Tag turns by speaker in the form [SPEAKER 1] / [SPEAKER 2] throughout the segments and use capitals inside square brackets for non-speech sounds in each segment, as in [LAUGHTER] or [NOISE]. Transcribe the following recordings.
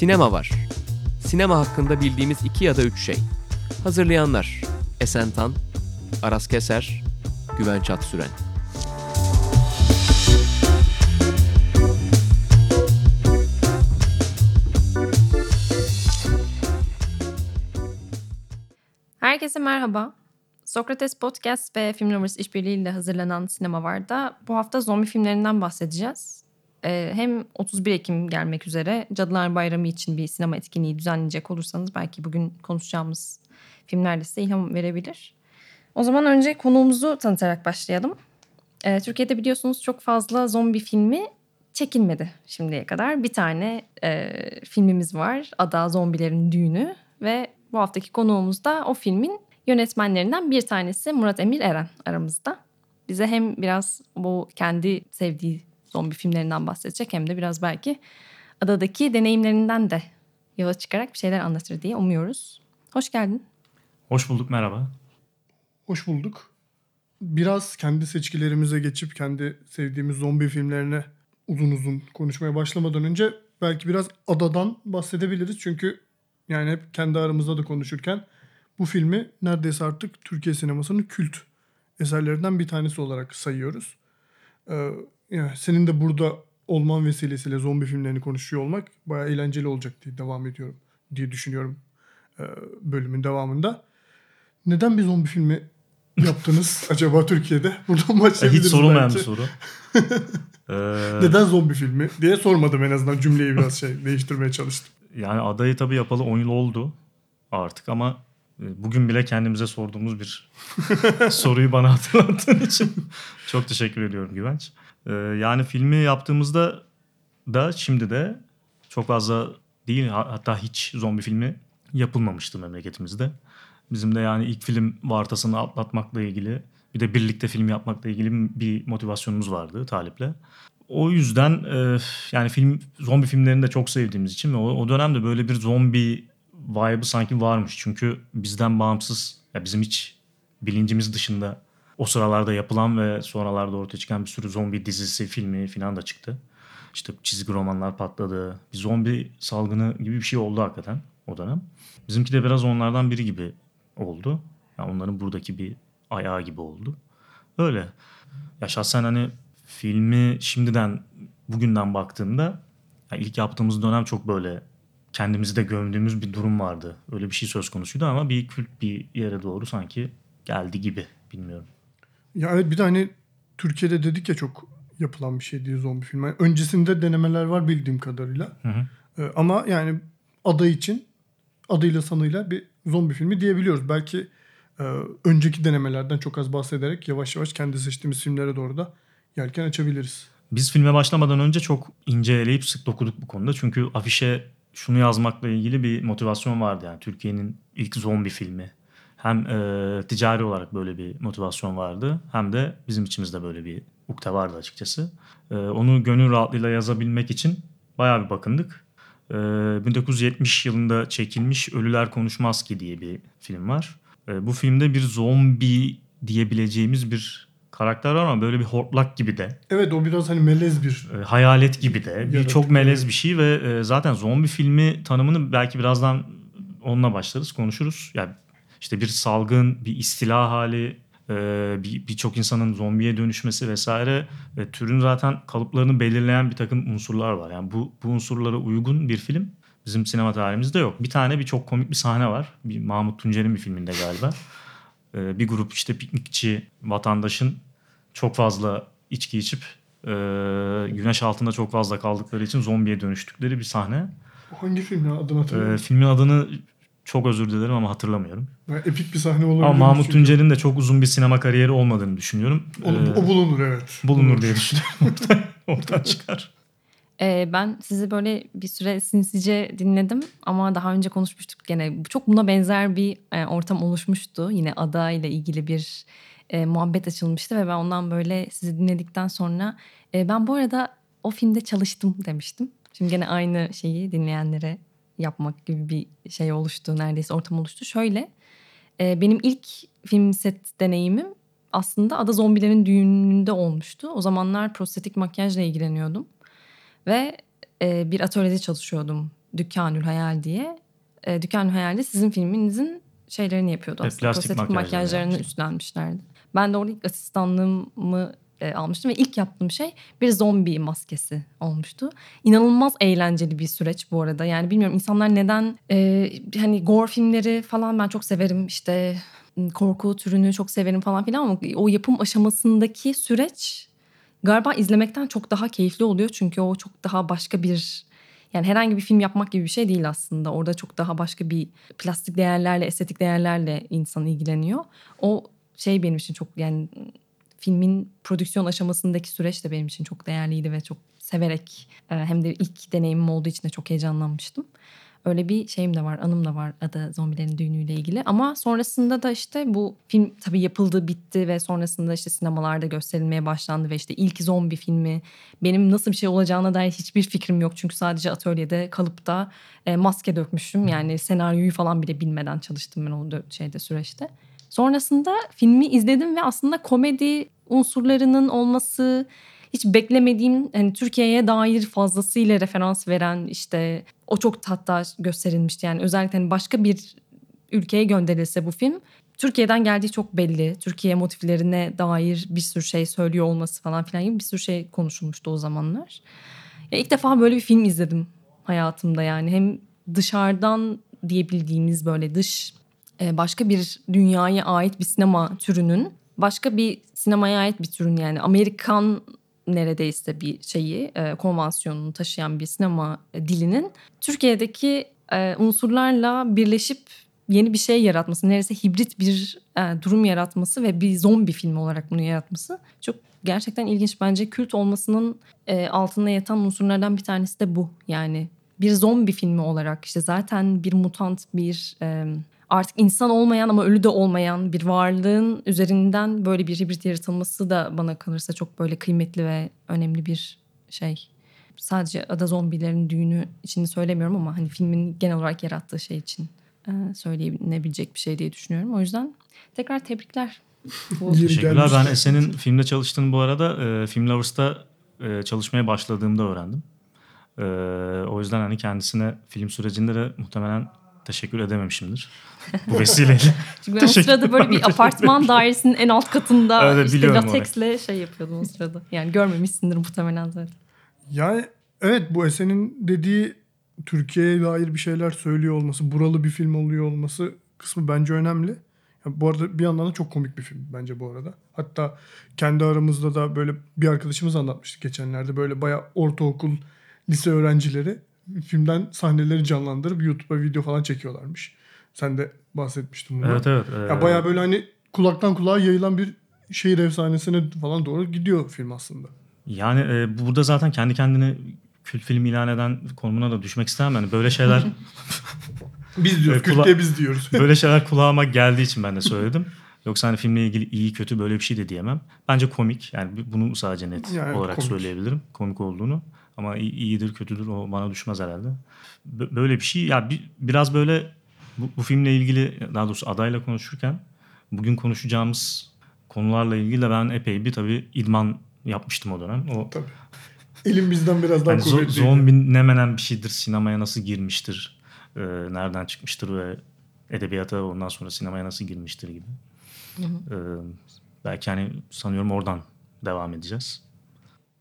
[SPEAKER 1] Sinema var. Sinema hakkında bildiğimiz iki ya da üç şey. Hazırlayanlar Esen Tan, Aras Keser, Güven Çatsüren.
[SPEAKER 2] Herkese merhaba. Sokrates Podcast ve Film Lovers işbirliğiyle hazırlanan Sinema Var'da bu hafta zombi filmlerinden bahsedeceğiz. Ee, hem 31 Ekim gelmek üzere Cadılar Bayramı için bir sinema etkinliği düzenleyecek olursanız belki bugün konuşacağımız filmler de size ilham verebilir. O zaman önce konuğumuzu tanıtarak başlayalım. Ee, Türkiye'de biliyorsunuz çok fazla zombi filmi çekilmedi şimdiye kadar. Bir tane e, filmimiz var. Ada Zombilerin Düğünü ve bu haftaki konuğumuz da o filmin yönetmenlerinden bir tanesi Murat Emir Eren aramızda. Bize hem biraz bu kendi sevdiği zombi filmlerinden bahsedecek hem de biraz belki adadaki deneyimlerinden de yola çıkarak bir şeyler anlatır diye umuyoruz. Hoş geldin.
[SPEAKER 3] Hoş bulduk merhaba.
[SPEAKER 4] Hoş bulduk. Biraz kendi seçkilerimize geçip kendi sevdiğimiz zombi filmlerine uzun uzun konuşmaya başlamadan önce belki biraz adadan bahsedebiliriz. Çünkü yani hep kendi aramızda da konuşurken bu filmi neredeyse artık Türkiye sinemasının kült eserlerinden bir tanesi olarak sayıyoruz. Ee, yani senin de burada olman vesilesiyle zombi filmlerini konuşuyor olmak bayağı eğlenceli olacak diye devam ediyorum diye düşünüyorum e, bölümün devamında. Neden bir zombi filmi yaptınız [LAUGHS] acaba Türkiye'de? Buradan başlayabiliriz
[SPEAKER 3] Hiç sorulmayan
[SPEAKER 4] belki.
[SPEAKER 3] bir soru. Ee, [LAUGHS]
[SPEAKER 4] Neden zombi filmi diye sormadım en azından cümleyi biraz şey [LAUGHS] değiştirmeye çalıştım.
[SPEAKER 3] yani adayı tabii yapalı 10 yıl oldu artık ama e, bugün bile kendimize sorduğumuz bir soruyu bana hatırlattığın için çok teşekkür ediyorum Güvenç. Ee, yani filmi yaptığımızda da şimdi de çok fazla değil ha- hatta hiç zombi filmi yapılmamıştı memleketimizde. Bizim de yani ilk film vartasını atlatmakla ilgili bir de birlikte film yapmakla ilgili bir motivasyonumuz vardı Talip'le. O yüzden e, yani film zombi filmlerini de çok sevdiğimiz için o, o dönemde böyle bir zombi vibe'ı sanki varmış. Çünkü bizden bağımsız ya bizim hiç bilincimiz dışında o sıralarda yapılan ve sonralarda ortaya çıkan bir sürü zombi dizisi, filmi falan da çıktı. İşte çizgi romanlar patladı. Bir zombi salgını gibi bir şey oldu hakikaten o dönem. Bizimki de biraz onlardan biri gibi oldu. Yani onların buradaki bir ayağı gibi oldu. Öyle. Ya şahsen hani filmi şimdiden bugünden baktığımda ya ilk yaptığımız dönem çok böyle kendimizi de gömdüğümüz bir durum vardı. Öyle bir şey söz konusuydu ama bir kült bir yere doğru sanki geldi gibi bilmiyorum.
[SPEAKER 4] Ya evet bir de hani Türkiye'de dedik ya çok yapılan bir şey değil zombi filmi. Yani öncesinde denemeler var bildiğim kadarıyla.
[SPEAKER 3] Hı hı.
[SPEAKER 4] Ee, ama yani ada için adıyla sanıyla bir zombi filmi diyebiliyoruz. Belki e, önceki denemelerden çok az bahsederek yavaş yavaş kendi seçtiğimiz filmlere doğru da yelken açabiliriz.
[SPEAKER 3] Biz filme başlamadan önce çok ince eleyip sık dokuduk bu konuda. Çünkü afişe şunu yazmakla ilgili bir motivasyon vardı. Yani Türkiye'nin ilk zombi filmi. Hem e, ticari olarak böyle bir motivasyon vardı. Hem de bizim içimizde böyle bir ukde vardı açıkçası. E, onu gönül rahatlığıyla yazabilmek için bayağı bir bakındık. E, 1970 yılında çekilmiş Ölüler Konuşmaz Ki diye bir film var. E, bu filmde bir zombi diyebileceğimiz bir karakter var ama böyle bir hortlak gibi de
[SPEAKER 4] Evet o biraz hani melez bir
[SPEAKER 3] e, hayalet gibi de bir çok melez bir şey ve e, zaten zombi filmi tanımını belki birazdan onunla başlarız konuşuruz. Yani işte bir salgın, bir istila hali, e, bir birçok insanın zombiye dönüşmesi vesaire ve türün zaten kalıplarını belirleyen bir takım unsurlar var. Yani bu bu unsurlara uygun bir film bizim sinema tarihimizde yok. Bir tane bir çok komik bir sahne var. Bir Mahmut Tuncer'in bir filminde galiba. E, bir grup işte piknikçi vatandaşın çok fazla içki içip e, güneş altında çok fazla kaldıkları için zombiye dönüştükleri bir sahne.
[SPEAKER 4] Hangi film ya adını hatırlamıyorum.
[SPEAKER 3] filmin adını çok özür dilerim ama hatırlamıyorum.
[SPEAKER 4] Yani epik bir sahne olabilir.
[SPEAKER 3] Ama Mahmut. Tuncer'in de çok uzun bir sinema kariyeri olmadığını düşünüyorum.
[SPEAKER 4] O,
[SPEAKER 3] E,
[SPEAKER 4] o bulunur evet.
[SPEAKER 3] bulunur diye düşünüyorum. [LAUGHS] Oradan, oradan çıkar.
[SPEAKER 2] Ee, ben sizi böyle bir süre sinsice dinledim ama daha önce konuşmuştuk gene. Çok buna benzer bir e, ortam oluşmuştu. Yine ada ile ilgili bir e, muhabbet açılmıştı ve ben ondan böyle sizi dinledikten sonra e, ben bu arada o filmde çalıştım demiştim. Şimdi gene aynı şeyi dinleyenlere yapmak gibi bir şey oluştu neredeyse ortam oluştu. Şöyle e, benim ilk film set deneyimim aslında Ada Zombilerin düğününde olmuştu. O zamanlar prostetik makyajla ilgileniyordum. Ve e, bir atölyede çalışıyordum Dükkanül Hayal diye. E, Dükkanül Hayal'de sizin filminizin şeylerini yapıyordu
[SPEAKER 3] Evet,
[SPEAKER 2] aslında.
[SPEAKER 3] plastik
[SPEAKER 2] Prostetik
[SPEAKER 3] makyajlarını
[SPEAKER 2] makyajlarını üstlenmişlerdi. Ben de orada ilk asistanlığımı e, almıştım ve ilk yaptığım şey bir zombi maskesi olmuştu. İnanılmaz eğlenceli bir süreç bu arada. Yani bilmiyorum insanlar neden e, hani gore filmleri falan ben çok severim işte korku türünü çok severim falan filan ama o yapım aşamasındaki süreç galiba izlemekten çok daha keyifli oluyor. Çünkü o çok daha başka bir yani herhangi bir film yapmak gibi bir şey değil aslında. Orada çok daha başka bir plastik değerlerle, estetik değerlerle insan ilgileniyor. O şey benim için çok yani filmin prodüksiyon aşamasındaki süreç de benim için çok değerliydi ve çok severek e, hem de ilk deneyimim olduğu için de çok heyecanlanmıştım. Öyle bir şeyim de var, anım da var Ada Zombilerin Düğünü'yle ilgili. Ama sonrasında da işte bu film tabii yapıldı, bitti ve sonrasında işte sinemalarda gösterilmeye başlandı ve işte ilk zombi filmi benim nasıl bir şey olacağına dair hiçbir fikrim yok. Çünkü sadece atölyede kalıp da e, maske dökmüştüm. Yani senaryoyu falan bile bilmeden çalıştım ben o şeyde süreçte. Sonrasında filmi izledim ve aslında komedi unsurlarının olması hiç beklemediğim hani Türkiye'ye dair fazlasıyla referans veren işte o çok hatta gösterilmişti. Yani özellikle hani başka bir ülkeye gönderilse bu film Türkiye'den geldiği çok belli. Türkiye motiflerine dair bir sürü şey söylüyor olması falan filan gibi bir sürü şey konuşulmuştu o zamanlar. Ya ilk defa böyle bir film izledim hayatımda yani. Hem dışarıdan diyebildiğimiz böyle dış başka bir dünyaya ait bir sinema türünün başka bir sinemaya ait bir türün yani Amerikan neredeyse bir şeyi e, konvansiyonunu taşıyan bir sinema e, dilinin Türkiye'deki e, unsurlarla birleşip yeni bir şey yaratması, neredeyse hibrit bir e, durum yaratması ve bir zombi filmi olarak bunu yaratması çok gerçekten ilginç. Bence kült olmasının e, altında yatan unsurlardan bir tanesi de bu. Yani bir zombi filmi olarak işte zaten bir mutant bir e, artık insan olmayan ama ölü de olmayan bir varlığın üzerinden böyle bir hibrit yaratılması da bana kalırsa çok böyle kıymetli ve önemli bir şey. Sadece ada zombilerin düğünü için söylemiyorum ama hani filmin genel olarak yarattığı şey için e, söylenebilecek bir şey diye düşünüyorum. O yüzden tekrar tebrikler. [LAUGHS]
[SPEAKER 3] Teşekkürler. Ben Esen'in filmde çalıştığını bu arada e, Film Lovers'ta e, çalışmaya başladığımda öğrendim. E, o yüzden hani kendisine film sürecinde de muhtemelen teşekkür edememişimdir. Bu vesileyle. [LAUGHS]
[SPEAKER 2] Çünkü ben o sırada böyle bir apartman dairesinin en alt katında
[SPEAKER 3] Evet,
[SPEAKER 2] işte lateksle şey yapıyordum o sırada. Yani görmemişsindir muhtemelen zaten.
[SPEAKER 4] Yani evet bu Esen'in dediği Türkiye'ye dair bir şeyler söylüyor olması, buralı bir film oluyor olması kısmı bence önemli. Ya bu arada bir yandan da çok komik bir film bence bu arada. Hatta kendi aramızda da böyle bir arkadaşımız anlatmıştı geçenlerde. Böyle bayağı ortaokul, lise öğrencileri filmden sahneleri canlandırıp YouTube'a video falan çekiyorlarmış. Sen de bahsetmiştin bundan.
[SPEAKER 3] evet evet. e,
[SPEAKER 4] Ya bayağı böyle hani kulaktan kulağa yayılan bir şehir efsanesine falan doğru gidiyor film aslında.
[SPEAKER 3] Yani e, burada zaten kendi kendine kült film ilan eden konumuna da düşmek istemem. Yani böyle şeyler [LAUGHS]
[SPEAKER 4] Biz diyoruz,
[SPEAKER 3] Evet, kula-
[SPEAKER 4] Kürt'te biz diyoruz. [LAUGHS]
[SPEAKER 3] böyle şeyler kulağıma geldiği için ben de söyledim. Yoksa hani filmle ilgili iyi kötü böyle bir şey de diyemem. Bence komik. Yani bunu sadece net
[SPEAKER 4] Yani
[SPEAKER 3] olarak
[SPEAKER 4] komik.
[SPEAKER 3] söyleyebilirim. Komik olduğunu. Ama iyi- iyidir kötüdür o bana düşmez herhalde. Bö- Böyle bir şey ya bir, biraz böyle bu, bu filmle ilgili daha doğrusu adayla konuşurken bugün konuşacağımız konularla ilgili de ben epey bir tabii idman yapmıştım o dönem. O
[SPEAKER 4] Tabii. Elim bizden biraz daha
[SPEAKER 3] zo-
[SPEAKER 4] kuvvetliydi.
[SPEAKER 3] zombi ne menen bir şeydir, sinemaya nasıl girmiştir, e, nereden çıkmıştır ve edebiyata ondan sonra sinemaya nasıl girmiştir gibi. E, belki hani sanıyorum oradan devam edeceğiz.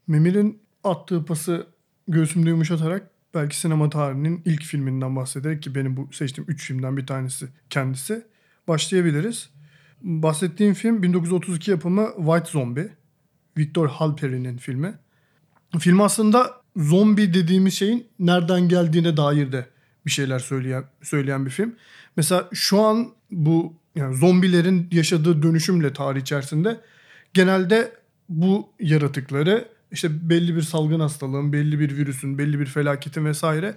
[SPEAKER 4] Memir'in attığı pası göğsümde yumuşatarak belki sinema tarihinin ilk filminden bahsederek ki benim bu seçtiğim 3 filmden bir tanesi kendisi başlayabiliriz. Bahsettiğim film 1932 yapımı White Zombie. Victor Halperin'in filmi. Film aslında zombi dediğimiz şeyin nereden geldiğine dair de bir şeyler söyleyen söyleyen bir film. Mesela şu an bu yani zombilerin yaşadığı dönüşümle tarih içerisinde genelde bu yaratıkları işte belli bir salgın hastalığın, belli bir virüsün, belli bir felaketin vesaire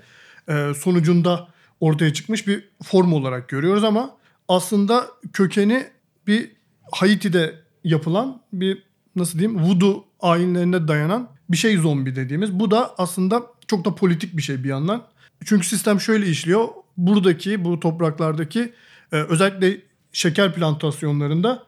[SPEAKER 4] e, sonucunda ortaya çıkmış bir form olarak görüyoruz ama aslında kökeni bir Haiti'de yapılan bir nasıl diyeyim voodoo ayinlerine dayanan bir şey zombi dediğimiz. Bu da aslında çok da politik bir şey bir yandan. Çünkü sistem şöyle işliyor. Buradaki bu topraklardaki e, özellikle şeker plantasyonlarında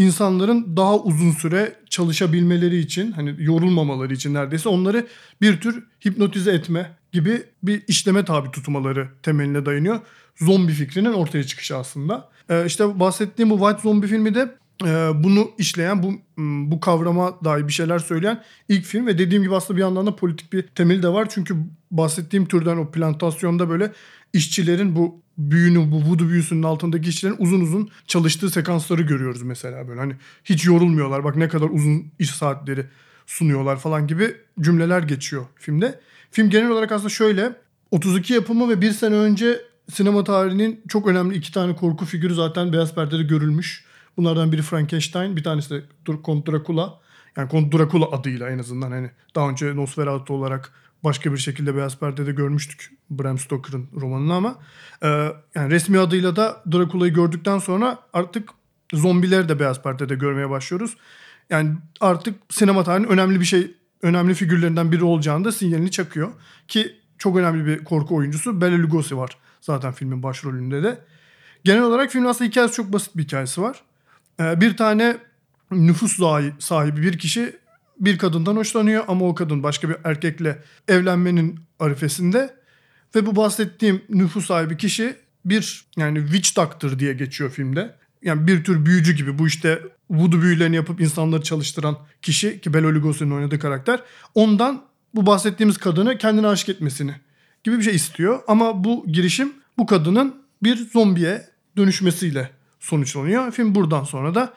[SPEAKER 4] insanların daha uzun süre çalışabilmeleri için hani yorulmamaları için neredeyse onları bir tür hipnotize etme, gibi bir işleme tabi tutmaları temeline dayanıyor. Zombi fikrinin ortaya çıkışı aslında. Ee, işte bahsettiğim bu White Zombie filmi de bunu işleyen, bu bu kavrama dair bir şeyler söyleyen ilk film ve dediğim gibi aslında bir yandan da politik bir temeli de var. Çünkü bahsettiğim türden o plantasyonda böyle işçilerin bu büyünün, bu voodoo büyüsünün altındaki işçilerin uzun uzun çalıştığı sekansları görüyoruz mesela böyle. Hani hiç yorulmuyorlar. Bak ne kadar uzun iş saatleri sunuyorlar falan gibi cümleler geçiyor filmde. Film genel olarak aslında şöyle 32 yapımı ve bir sene önce sinema tarihinin çok önemli iki tane korku figürü zaten beyaz perdede görülmüş. Bunlardan biri Frankenstein, bir tanesi de Kont Dracula. Yani Kont Dracula adıyla en azından hani daha önce Nosferatu olarak başka bir şekilde beyaz perdede görmüştük Bram Stoker'ın romanını ama e, yani resmi adıyla da Dracula'yı gördükten sonra artık zombileri de beyaz perdede görmeye başlıyoruz. Yani artık sinema tarihinin önemli bir şey, önemli figürlerinden biri olacağını da sinyalini çakıyor. Ki çok önemli bir korku oyuncusu Bela Lugosi var zaten filmin başrolünde de. Genel olarak filmin aslında hikayesi çok basit bir hikayesi var. Ee, bir tane nüfus sahibi bir kişi bir kadından hoşlanıyor ama o kadın başka bir erkekle evlenmenin arifesinde ve bu bahsettiğim nüfus sahibi kişi bir yani witch doctor diye geçiyor filmde. Yani bir tür büyücü gibi bu işte voodoo büyülerini yapıp insanları çalıştıran kişi ki Bela Lugosi'nin oynadığı karakter ondan bu bahsettiğimiz kadını kendine aşık etmesini gibi bir şey istiyor. Ama bu girişim bu kadının bir zombiye dönüşmesiyle sonuçlanıyor. Film buradan sonra da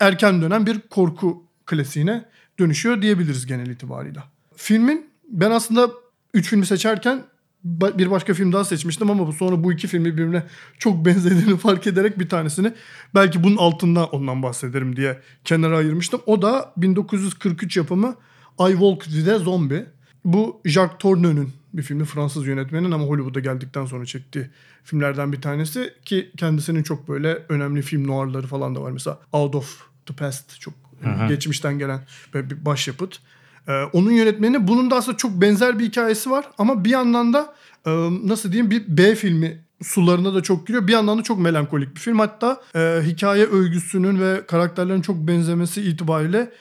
[SPEAKER 4] erken dönem bir korku klasiğine dönüşüyor diyebiliriz genel itibarıyla. Filmin ben aslında 3 filmi seçerken bir başka film daha seçmiştim ama sonra bu iki filmi birbirine çok [LAUGHS] benzediğini fark ederek bir tanesini belki bunun altında ondan bahsederim diye kenara ayırmıştım. O da 1943 yapımı I Walk with Zombie. Bu Jacques Tourneu'nun bir filmi Fransız yönetmenin ama Hollywood'a geldikten sonra çektiği filmlerden bir tanesi ki kendisinin çok böyle önemli film noirları falan da var. Mesela Out of the Past çok Hı-hı. geçmişten gelen bir başyapıt. Ee, onun yönetmeni bunun da aslında çok benzer bir hikayesi var ama bir yandan da e, nasıl diyeyim bir B filmi sularına da çok giriyor. Bir yandan da çok melankolik bir film. Hatta e, hikaye övgüsünün ve karakterlerin çok benzemesi itibariyle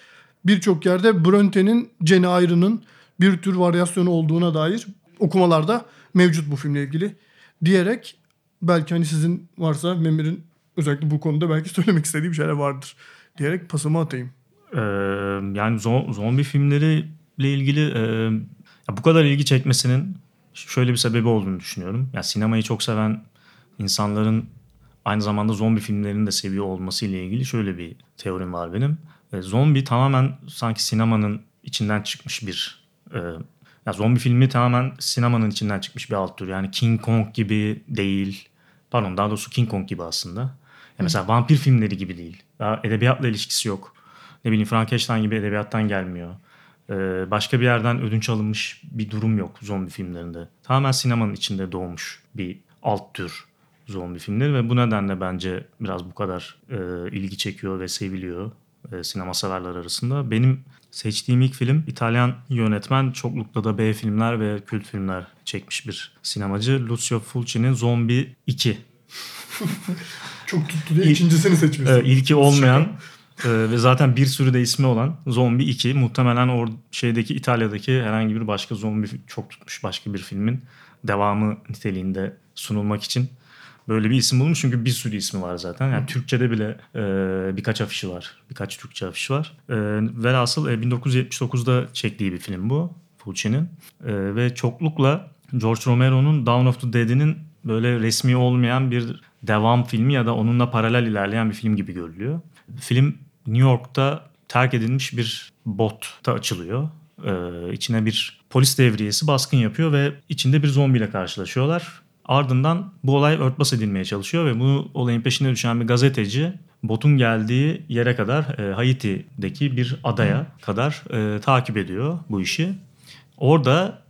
[SPEAKER 4] birçok yerde Bronte'nin Jenny Eyre'ın bir tür varyasyonu olduğuna dair okumalarda mevcut bu filmle ilgili diyerek belki hani sizin varsa Memir'in özellikle bu konuda belki [LAUGHS] söylemek istediği bir şeyler vardır diyerek pasımı atayım.
[SPEAKER 3] Ee, yani zombi filmleriyle ilgili e, bu kadar ilgi çekmesinin şöyle bir sebebi olduğunu düşünüyorum. Yani sinemayı çok seven insanların aynı zamanda zombi filmlerini de seviyor olması ile ilgili şöyle bir teorim var benim. E, zombi tamamen sanki sinemanın içinden çıkmış bir e, ya zombi filmi tamamen sinemanın içinden çıkmış bir alt tür. Yani King Kong gibi değil. Pardon daha doğrusu King Kong gibi aslında. Ya mesela vampir filmleri gibi değil. Daha edebiyatla ilişkisi yok. Ne bileyim Frankenstein gibi edebiyattan gelmiyor. Ee, başka bir yerden ödünç alınmış bir durum yok zombi filmlerinde. Tamamen sinemanın içinde doğmuş bir alt tür zombi filmleri ve bu nedenle bence biraz bu kadar e, ilgi çekiyor ve seviliyor e, sinema severler arasında. Benim seçtiğim ilk film İtalyan yönetmen çoklukla da B filmler ve kült filmler çekmiş bir sinemacı. Lucio Fulci'nin Zombie 2. [LAUGHS]
[SPEAKER 4] Çok tuttu diye ikincisini seçmişsin.
[SPEAKER 3] İlki olmayan e, ve zaten bir sürü de ismi olan Zombie 2. Muhtemelen or şeydeki İtalya'daki herhangi bir başka zombi çok tutmuş başka bir filmin devamı niteliğinde sunulmak için böyle bir isim bulmuş çünkü bir sürü ismi var zaten. Yani Türkçe'de bile e, birkaç afişi var. Birkaç Türkçe afişi var. E, velhasıl e, 1979'da çektiği bir film bu. Fulci'nin. E, ve çoklukla George Romero'nun Dawn of the Dead'inin böyle resmi olmayan bir devam filmi ya da onunla paralel ilerleyen bir film gibi görülüyor. Film New York'ta terk edilmiş bir botta açılıyor. Ee, içine bir polis devriyesi baskın yapıyor ve içinde bir zombiyle karşılaşıyorlar. Ardından bu olay örtbas edilmeye çalışıyor ve bu olayın peşine düşen bir gazeteci botun geldiği yere kadar e, Haiti'deki bir adaya kadar e, takip ediyor bu işi. Orada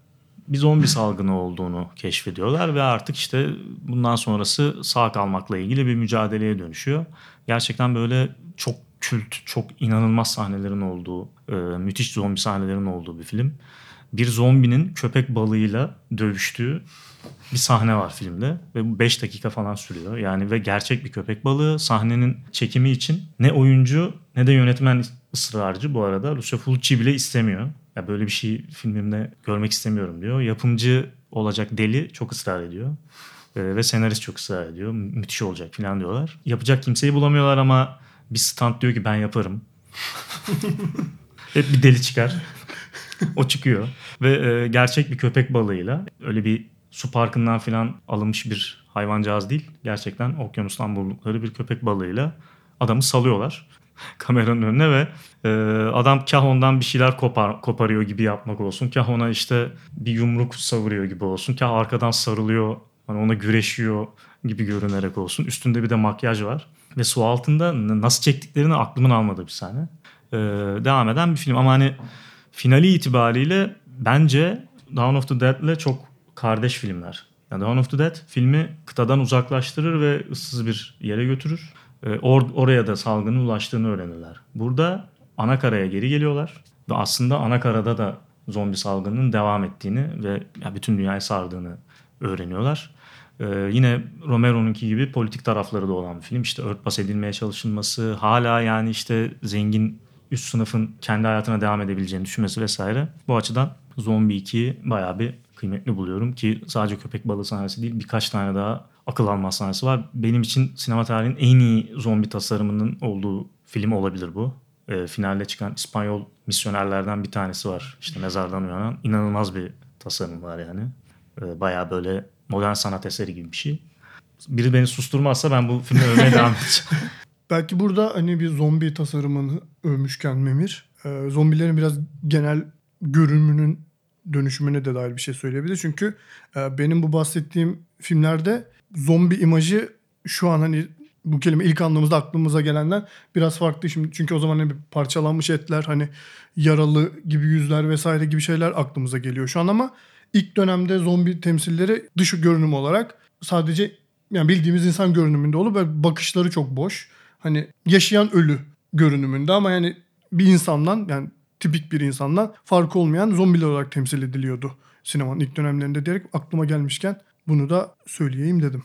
[SPEAKER 3] bir zombi salgını olduğunu keşfediyorlar ve artık işte bundan sonrası sağ kalmakla ilgili bir mücadeleye dönüşüyor. Gerçekten böyle çok kült, çok inanılmaz sahnelerin olduğu, e, müthiş zombi sahnelerin olduğu bir film. Bir zombinin köpek balığıyla dövüştüğü bir sahne var filmde ve bu 5 dakika falan sürüyor. Yani ve gerçek bir köpek balığı sahnenin çekimi için ne oyuncu ne de yönetmen ısrarcı bu arada. Lucio Fulci bile istemiyor. Ya böyle bir şey filmimde görmek istemiyorum diyor. Yapımcı olacak deli çok ısrar ediyor. Ee, ve senarist çok ısrar ediyor. Mü- Müthiş olacak falan diyorlar. Yapacak kimseyi bulamıyorlar ama bir stand diyor ki ben yaparım. Hep bir deli çıkar. o çıkıyor. Ve e, gerçek bir köpek balığıyla öyle bir su parkından falan alınmış bir hayvancağız değil. Gerçekten okyanustan buldukları bir köpek balığıyla adamı salıyorlar [LAUGHS] kameranın önüne ve e, adam kah ondan bir şeyler kopar, koparıyor gibi yapmak olsun. Kah ona işte bir yumruk savuruyor gibi olsun. Kah arkadan sarılıyor, hani ona güreşiyor gibi görünerek olsun. Üstünde bir de makyaj var. Ve su altında nasıl çektiklerini aklımın almadığı bir sahne. E, devam eden bir film ama hani finali itibariyle bence Dawn of the Dead ile çok kardeş filmler. Yani Dawn of the Dead filmi kıtadan uzaklaştırır ve ıssız bir yere götürür. Ee, or- oraya da salgının ulaştığını öğrenirler. Burada ana karaya geri geliyorlar ve aslında ana karada da zombi salgının devam ettiğini ve ya bütün dünyayı sardığını öğreniyorlar. Ee, yine Romero'nunki gibi politik tarafları da olan bir film. İşte örtbas edilmeye çalışılması, hala yani işte zengin üst sınıfın kendi hayatına devam edebileceğini düşünmesi vesaire. Bu açıdan Zombie 2'yi bayağı bir kıymetli buluyorum ki sadece köpek balığı sahnesi değil birkaç tane daha akıl alma sahnesi var. Benim için sinema tarihinin en iyi zombi tasarımının olduğu film olabilir bu. E, finalde çıkan İspanyol misyonerlerden bir tanesi var. İşte mezardan uyanan. inanılmaz bir tasarım var yani. E, bayağı böyle modern sanat eseri gibi bir şey. Biri beni susturmazsa ben bu filmi övmeye [LAUGHS] devam edeceğim.
[SPEAKER 4] Belki burada hani bir zombi tasarımını övmüşken Memir, e, zombilerin biraz genel görünümünün dönüşümüne de dair bir şey söyleyebilir. Çünkü e, benim bu bahsettiğim filmlerde zombi imajı şu an hani bu kelime ilk anlamımızda aklımıza gelenden biraz farklı şimdi. Çünkü o zaman hani parçalanmış etler hani yaralı gibi yüzler vesaire gibi şeyler aklımıza geliyor şu an ama ilk dönemde zombi temsilleri dış görünüm olarak sadece yani bildiğimiz insan görünümünde olup böyle bakışları çok boş. Hani yaşayan ölü görünümünde ama yani bir insandan yani tipik bir insandan farkı olmayan zombiler olarak temsil ediliyordu sinemanın ilk dönemlerinde diyerek aklıma gelmişken bunu da söyleyeyim dedim.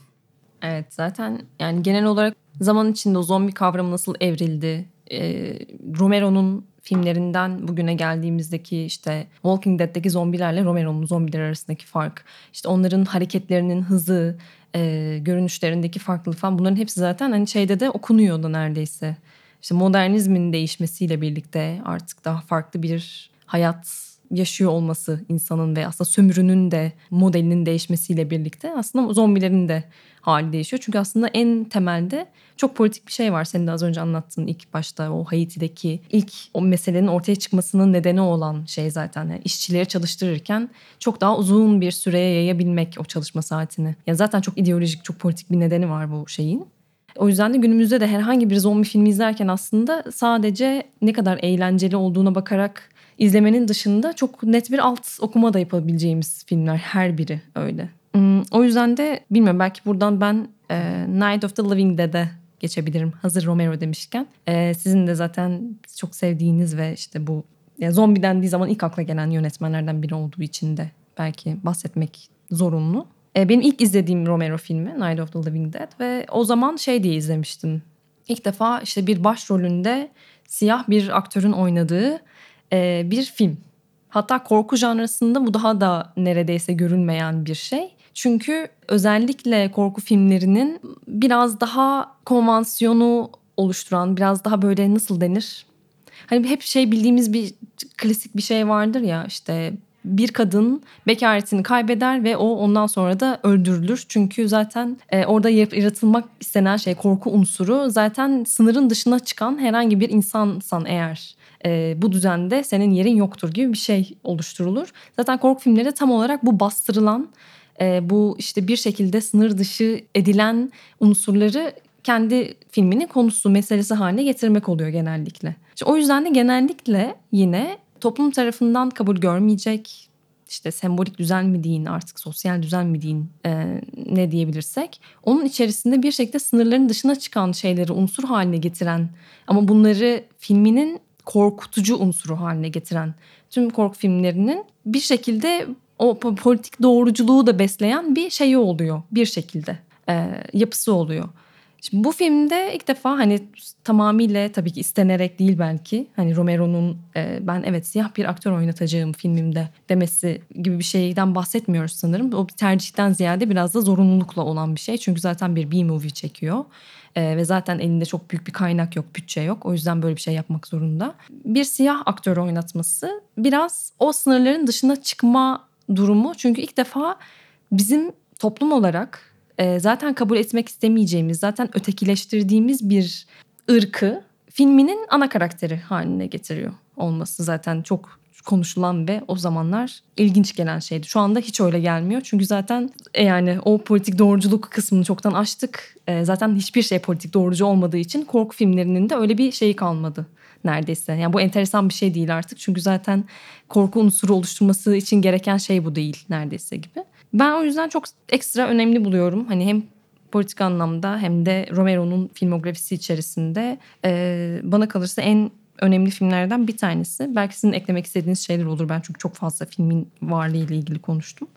[SPEAKER 2] Evet zaten yani genel olarak zaman içinde o zombi kavramı nasıl evrildi? Ee, Romero'nun filmlerinden bugüne geldiğimizdeki işte Walking Dead'deki zombilerle Romero'nun zombiler arasındaki fark. işte onların hareketlerinin hızı, e, görünüşlerindeki farklılık falan bunların hepsi zaten hani şeyde de okunuyor da neredeyse. İşte modernizmin değişmesiyle birlikte artık daha farklı bir hayat yaşıyor olması insanın ve aslında sömürünün de modelinin değişmesiyle birlikte aslında zombilerin de hali değişiyor. Çünkü aslında en temelde çok politik bir şey var. Senin de az önce anlattığın ilk başta o Haiti'deki ilk o meselenin ortaya çıkmasının nedeni olan şey zaten. Yani işçileri çalıştırırken çok daha uzun bir süreye yayabilmek o çalışma saatini. Yani zaten çok ideolojik, çok politik bir nedeni var bu şeyin. O yüzden de günümüzde de herhangi bir zombi filmi izlerken aslında sadece ne kadar eğlenceli olduğuna bakarak izlemenin dışında çok net bir alt okuma da yapabileceğimiz filmler her biri öyle. Hmm, O yüzden de bilmiyorum belki buradan ben e, Night of the Living Dead'e geçebilirim. Hazır Romero demişken. E, sizin de zaten çok sevdiğiniz ve işte bu ya zombi dendiği zaman ilk akla gelen yönetmenlerden biri olduğu için de belki bahsetmek zorunlu. E, benim ilk izlediğim Romero filmi Night of the Living Dead ve o zaman şey diye izlemiştim. İlk defa işte bir başrolünde siyah bir aktörün oynadığı e, bir film. Hatta korku janrasında bu daha da neredeyse görünmeyen bir şey. Çünkü özellikle korku filmlerinin biraz daha konvansiyonu oluşturan, biraz daha böyle nasıl denir? Hani hep şey bildiğimiz bir klasik bir şey vardır ya işte bir kadın bekaretini kaybeder ve o ondan sonra da öldürülür. Çünkü zaten e, orada yaratılmak istenen şey korku unsuru zaten sınırın dışına çıkan herhangi bir insansan eğer e, bu düzende senin yerin yoktur gibi bir şey oluşturulur. Zaten korku filmleri tam olarak bu bastırılan e, bu işte bir şekilde sınır dışı edilen unsurları kendi filminin konusu meselesi haline getirmek oluyor genellikle. İşte o yüzden de genellikle yine toplum tarafından kabul görmeyecek işte sembolik düzen mi deyin artık sosyal düzen mi deyin e, ne diyebilirsek onun içerisinde bir şekilde sınırların dışına çıkan şeyleri unsur haline getiren ama bunları filminin korkutucu unsuru haline getiren tüm korku filmlerinin bir şekilde o po- politik doğruculuğu da besleyen bir şeyi oluyor bir şekilde e, yapısı oluyor. Şimdi bu filmde ilk defa hani tamamıyla tabii ki istenerek değil belki. Hani Romero'nun e, ben evet siyah bir aktör oynatacağım filmimde demesi gibi bir şeyden bahsetmiyoruz sanırım. O bir tercihten ziyade biraz da zorunlulukla olan bir şey. Çünkü zaten bir B-movie çekiyor. E, ve zaten elinde çok büyük bir kaynak yok, bütçe yok. O yüzden böyle bir şey yapmak zorunda. Bir siyah aktör oynatması biraz o sınırların dışına çıkma durumu. Çünkü ilk defa bizim toplum olarak e, zaten kabul etmek istemeyeceğimiz, zaten ötekileştirdiğimiz bir ırkı filminin ana karakteri haline getiriyor olması zaten çok konuşulan ve o zamanlar ilginç gelen şeydi. Şu anda hiç öyle gelmiyor. Çünkü zaten e, yani o politik doğruculuk kısmını çoktan açtık. E, zaten hiçbir şey politik doğrucu olmadığı için korku filmlerinin de öyle bir şeyi kalmadı neredeyse. Yani bu enteresan bir şey değil artık. Çünkü zaten korku unsuru oluşturması için gereken şey bu değil neredeyse gibi. Ben o yüzden çok ekstra önemli buluyorum. Hani hem politik anlamda hem de Romero'nun filmografisi içerisinde e, bana kalırsa en önemli filmlerden bir tanesi. Belki sizin eklemek istediğiniz şeyler olur. Ben çünkü çok fazla filmin varlığı ile ilgili konuştum.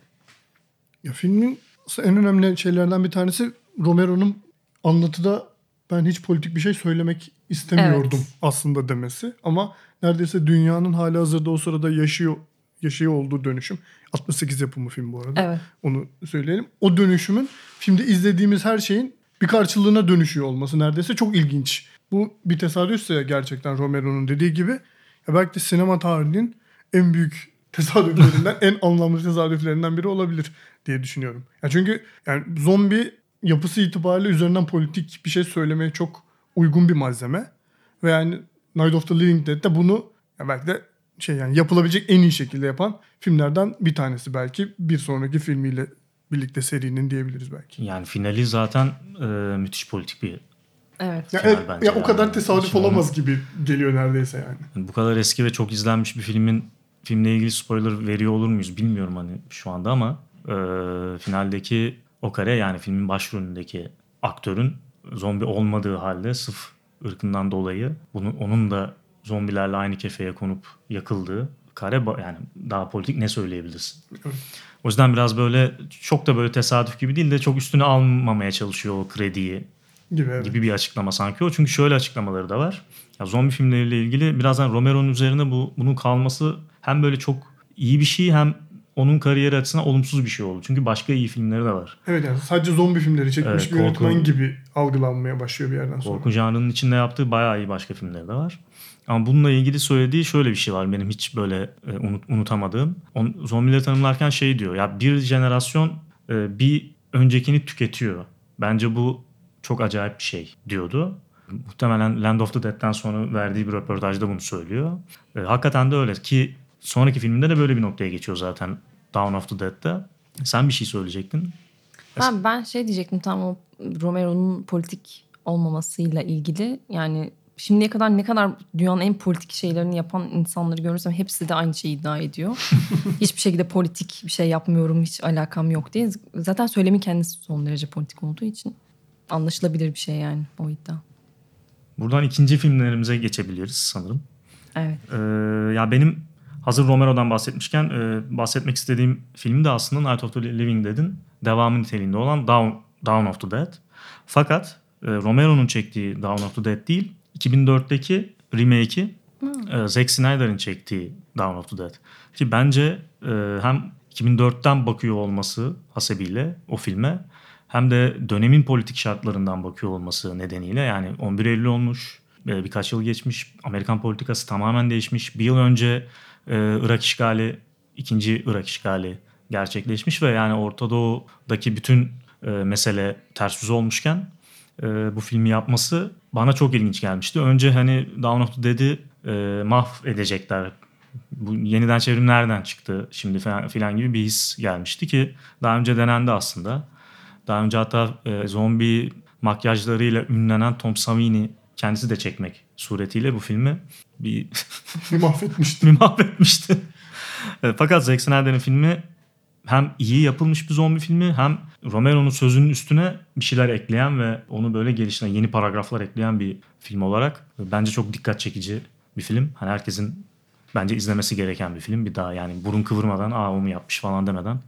[SPEAKER 4] Ya filmin en önemli şeylerden bir tanesi Romero'nun anlatıda ben hiç politik bir şey söylemek istemiyordum
[SPEAKER 2] Evet.
[SPEAKER 4] aslında demesi. Ama neredeyse dünyanın hali hazırda o sırada yaşıyor yaşıyor olduğu dönüşüm. 68 yapımı film bu arada.
[SPEAKER 2] Evet.
[SPEAKER 4] Onu söyleyelim. O dönüşümün filmde izlediğimiz her şeyin bir karşılığına dönüşüyor olması neredeyse çok ilginç. Bu bir tesadüfse gerçekten Romero'nun dediği gibi ya belki de sinema tarihinin en büyük [LAUGHS] tesadüflerinden, en anlamlı tesadüflerinden biri olabilir diye düşünüyorum. Ya çünkü yani zombi yapısı itibariyle üzerinden politik bir şey söylemeye çok uygun bir malzeme. Ve yani Night of the Living Dead de bunu ya belki de şey yani yapılabilecek en iyi şekilde yapan filmlerden bir tanesi belki. Bir sonraki filmiyle birlikte serinin diyebiliriz belki.
[SPEAKER 3] Yani finali zaten e, müthiş politik bir
[SPEAKER 2] Evet.
[SPEAKER 4] Ya,
[SPEAKER 3] Final
[SPEAKER 4] evet,
[SPEAKER 3] bence
[SPEAKER 4] ya o kadar
[SPEAKER 3] yani.
[SPEAKER 4] tesadüf
[SPEAKER 3] Şimdi
[SPEAKER 4] olamaz gibi geliyor neredeyse yani.
[SPEAKER 3] Yani bu kadar eski ve çok izlenmiş bir filmin filmle ilgili spoiler veriyor olur muyuz bilmiyorum hani şu anda ama e, finaldeki o kare yani filmin başrolündeki aktörün zombi olmadığı halde sırf ırkından dolayı bunu onun da zombilerle aynı kefeye konup yakıldığı kare yani daha politik ne söyleyebilirsin? O yüzden biraz böyle çok da böyle tesadüf gibi değil de çok üstüne almamaya çalışıyor o krediyi
[SPEAKER 4] Gibi evet.
[SPEAKER 3] gibi bir açıklama sanki o. Çünkü şöyle açıklamaları da var. Ya zombi filmleriyle ilgili birazdan Romero'nun üzerine bu bunun kalması hem böyle çok iyi bir şey hem onun kariyeri açısından olumsuz bir şey oldu. Çünkü başka iyi filmleri de var.
[SPEAKER 4] Evet yani sadece zombi filmleri çekmiş
[SPEAKER 3] Evet,
[SPEAKER 4] bir yönetmen
[SPEAKER 3] korku-
[SPEAKER 4] gibi algılanmaya başlıyor bir yerden sonra.
[SPEAKER 3] Korku janrının içinde yaptığı bayağı iyi başka filmleri de var. Ama bununla ilgili söylediği şöyle bir şey var benim hiç böyle e, unut, unutamadığım. On, zombileri tanımlarken şey diyor ya bir jenerasyon e, bir öncekini tüketiyor. Bence bu çok acayip bir şey diyordu. Muhtemelen Land of the Dead'den sonra verdiği bir röportajda bunu söylüyor. E, hakikaten de öyle ki sonraki filminde de böyle bir noktaya geçiyor zaten Dawn of the Dead'de. Sen bir şey söyleyecektin.
[SPEAKER 2] Ben, ben şey diyecektim tam o Romero'nun politik olmamasıyla ilgili. Yani şimdiye kadar ne kadar dünyanın en politik şeylerini yapan insanları görürsem hepsi de aynı şeyi iddia ediyor. [LAUGHS] Hiçbir şekilde politik bir şey yapmıyorum, hiç alakam yok diye. Zaten söylemin kendisi son derece politik olduğu için anlaşılabilir bir şey yani o iddia.
[SPEAKER 3] Buradan ikinci filmlerimize geçebiliriz sanırım.
[SPEAKER 2] Evet.
[SPEAKER 3] Ee, ya benim hazır Romero'dan bahsetmişken e, bahsetmek istediğim film de aslında Night of the Living Dead'in devamı niteliğinde olan Dawn, Dawn of the Dead. Fakat e, Romero'nun çektiği Dawn of the Dead değil, 2004'teki remake'i e, Zack Snyder'ın çektiği Dawn of the Dead. Ki bence e, hem 2004'ten bakıyor olması hasebiyle o filme hem de dönemin politik şartlarından bakıyor olması nedeniyle yani 11 Eylül olmuş, e, birkaç yıl geçmiş, Amerikan politikası tamamen değişmiş. Bir yıl önce e, Irak işgali, ikinci Irak işgali gerçekleşmiş ve yani Orta Doğu'daki bütün e, mesele ters yüz olmuşken e, bu filmi yapması bana çok ilginç gelmişti. Önce hani Dawn of the Dead'i e, mahvedecekler. Bu yeniden çevrim nereden çıktı şimdi falan, filan gibi bir his gelmişti ki daha önce denendi aslında. Daha önce hatta e, zombi makyajlarıyla ünlenen Tom Savini kendisi de çekmek suretiyle bu filmi
[SPEAKER 4] bir [LAUGHS] mahvetmişti.
[SPEAKER 3] bir mahvetmişti. E, Fakat Zack Snyder'in filmi hem iyi yapılmış bir zombi filmi hem Romero'nun sözünün üstüne bir şeyler ekleyen ve onu böyle geliştiren yeni paragraflar ekleyen bir film olarak bence çok dikkat çekici bir film. Hani herkesin bence izlemesi gereken bir film. Bir daha yani burun kıvırmadan aa o mu yapmış falan demeden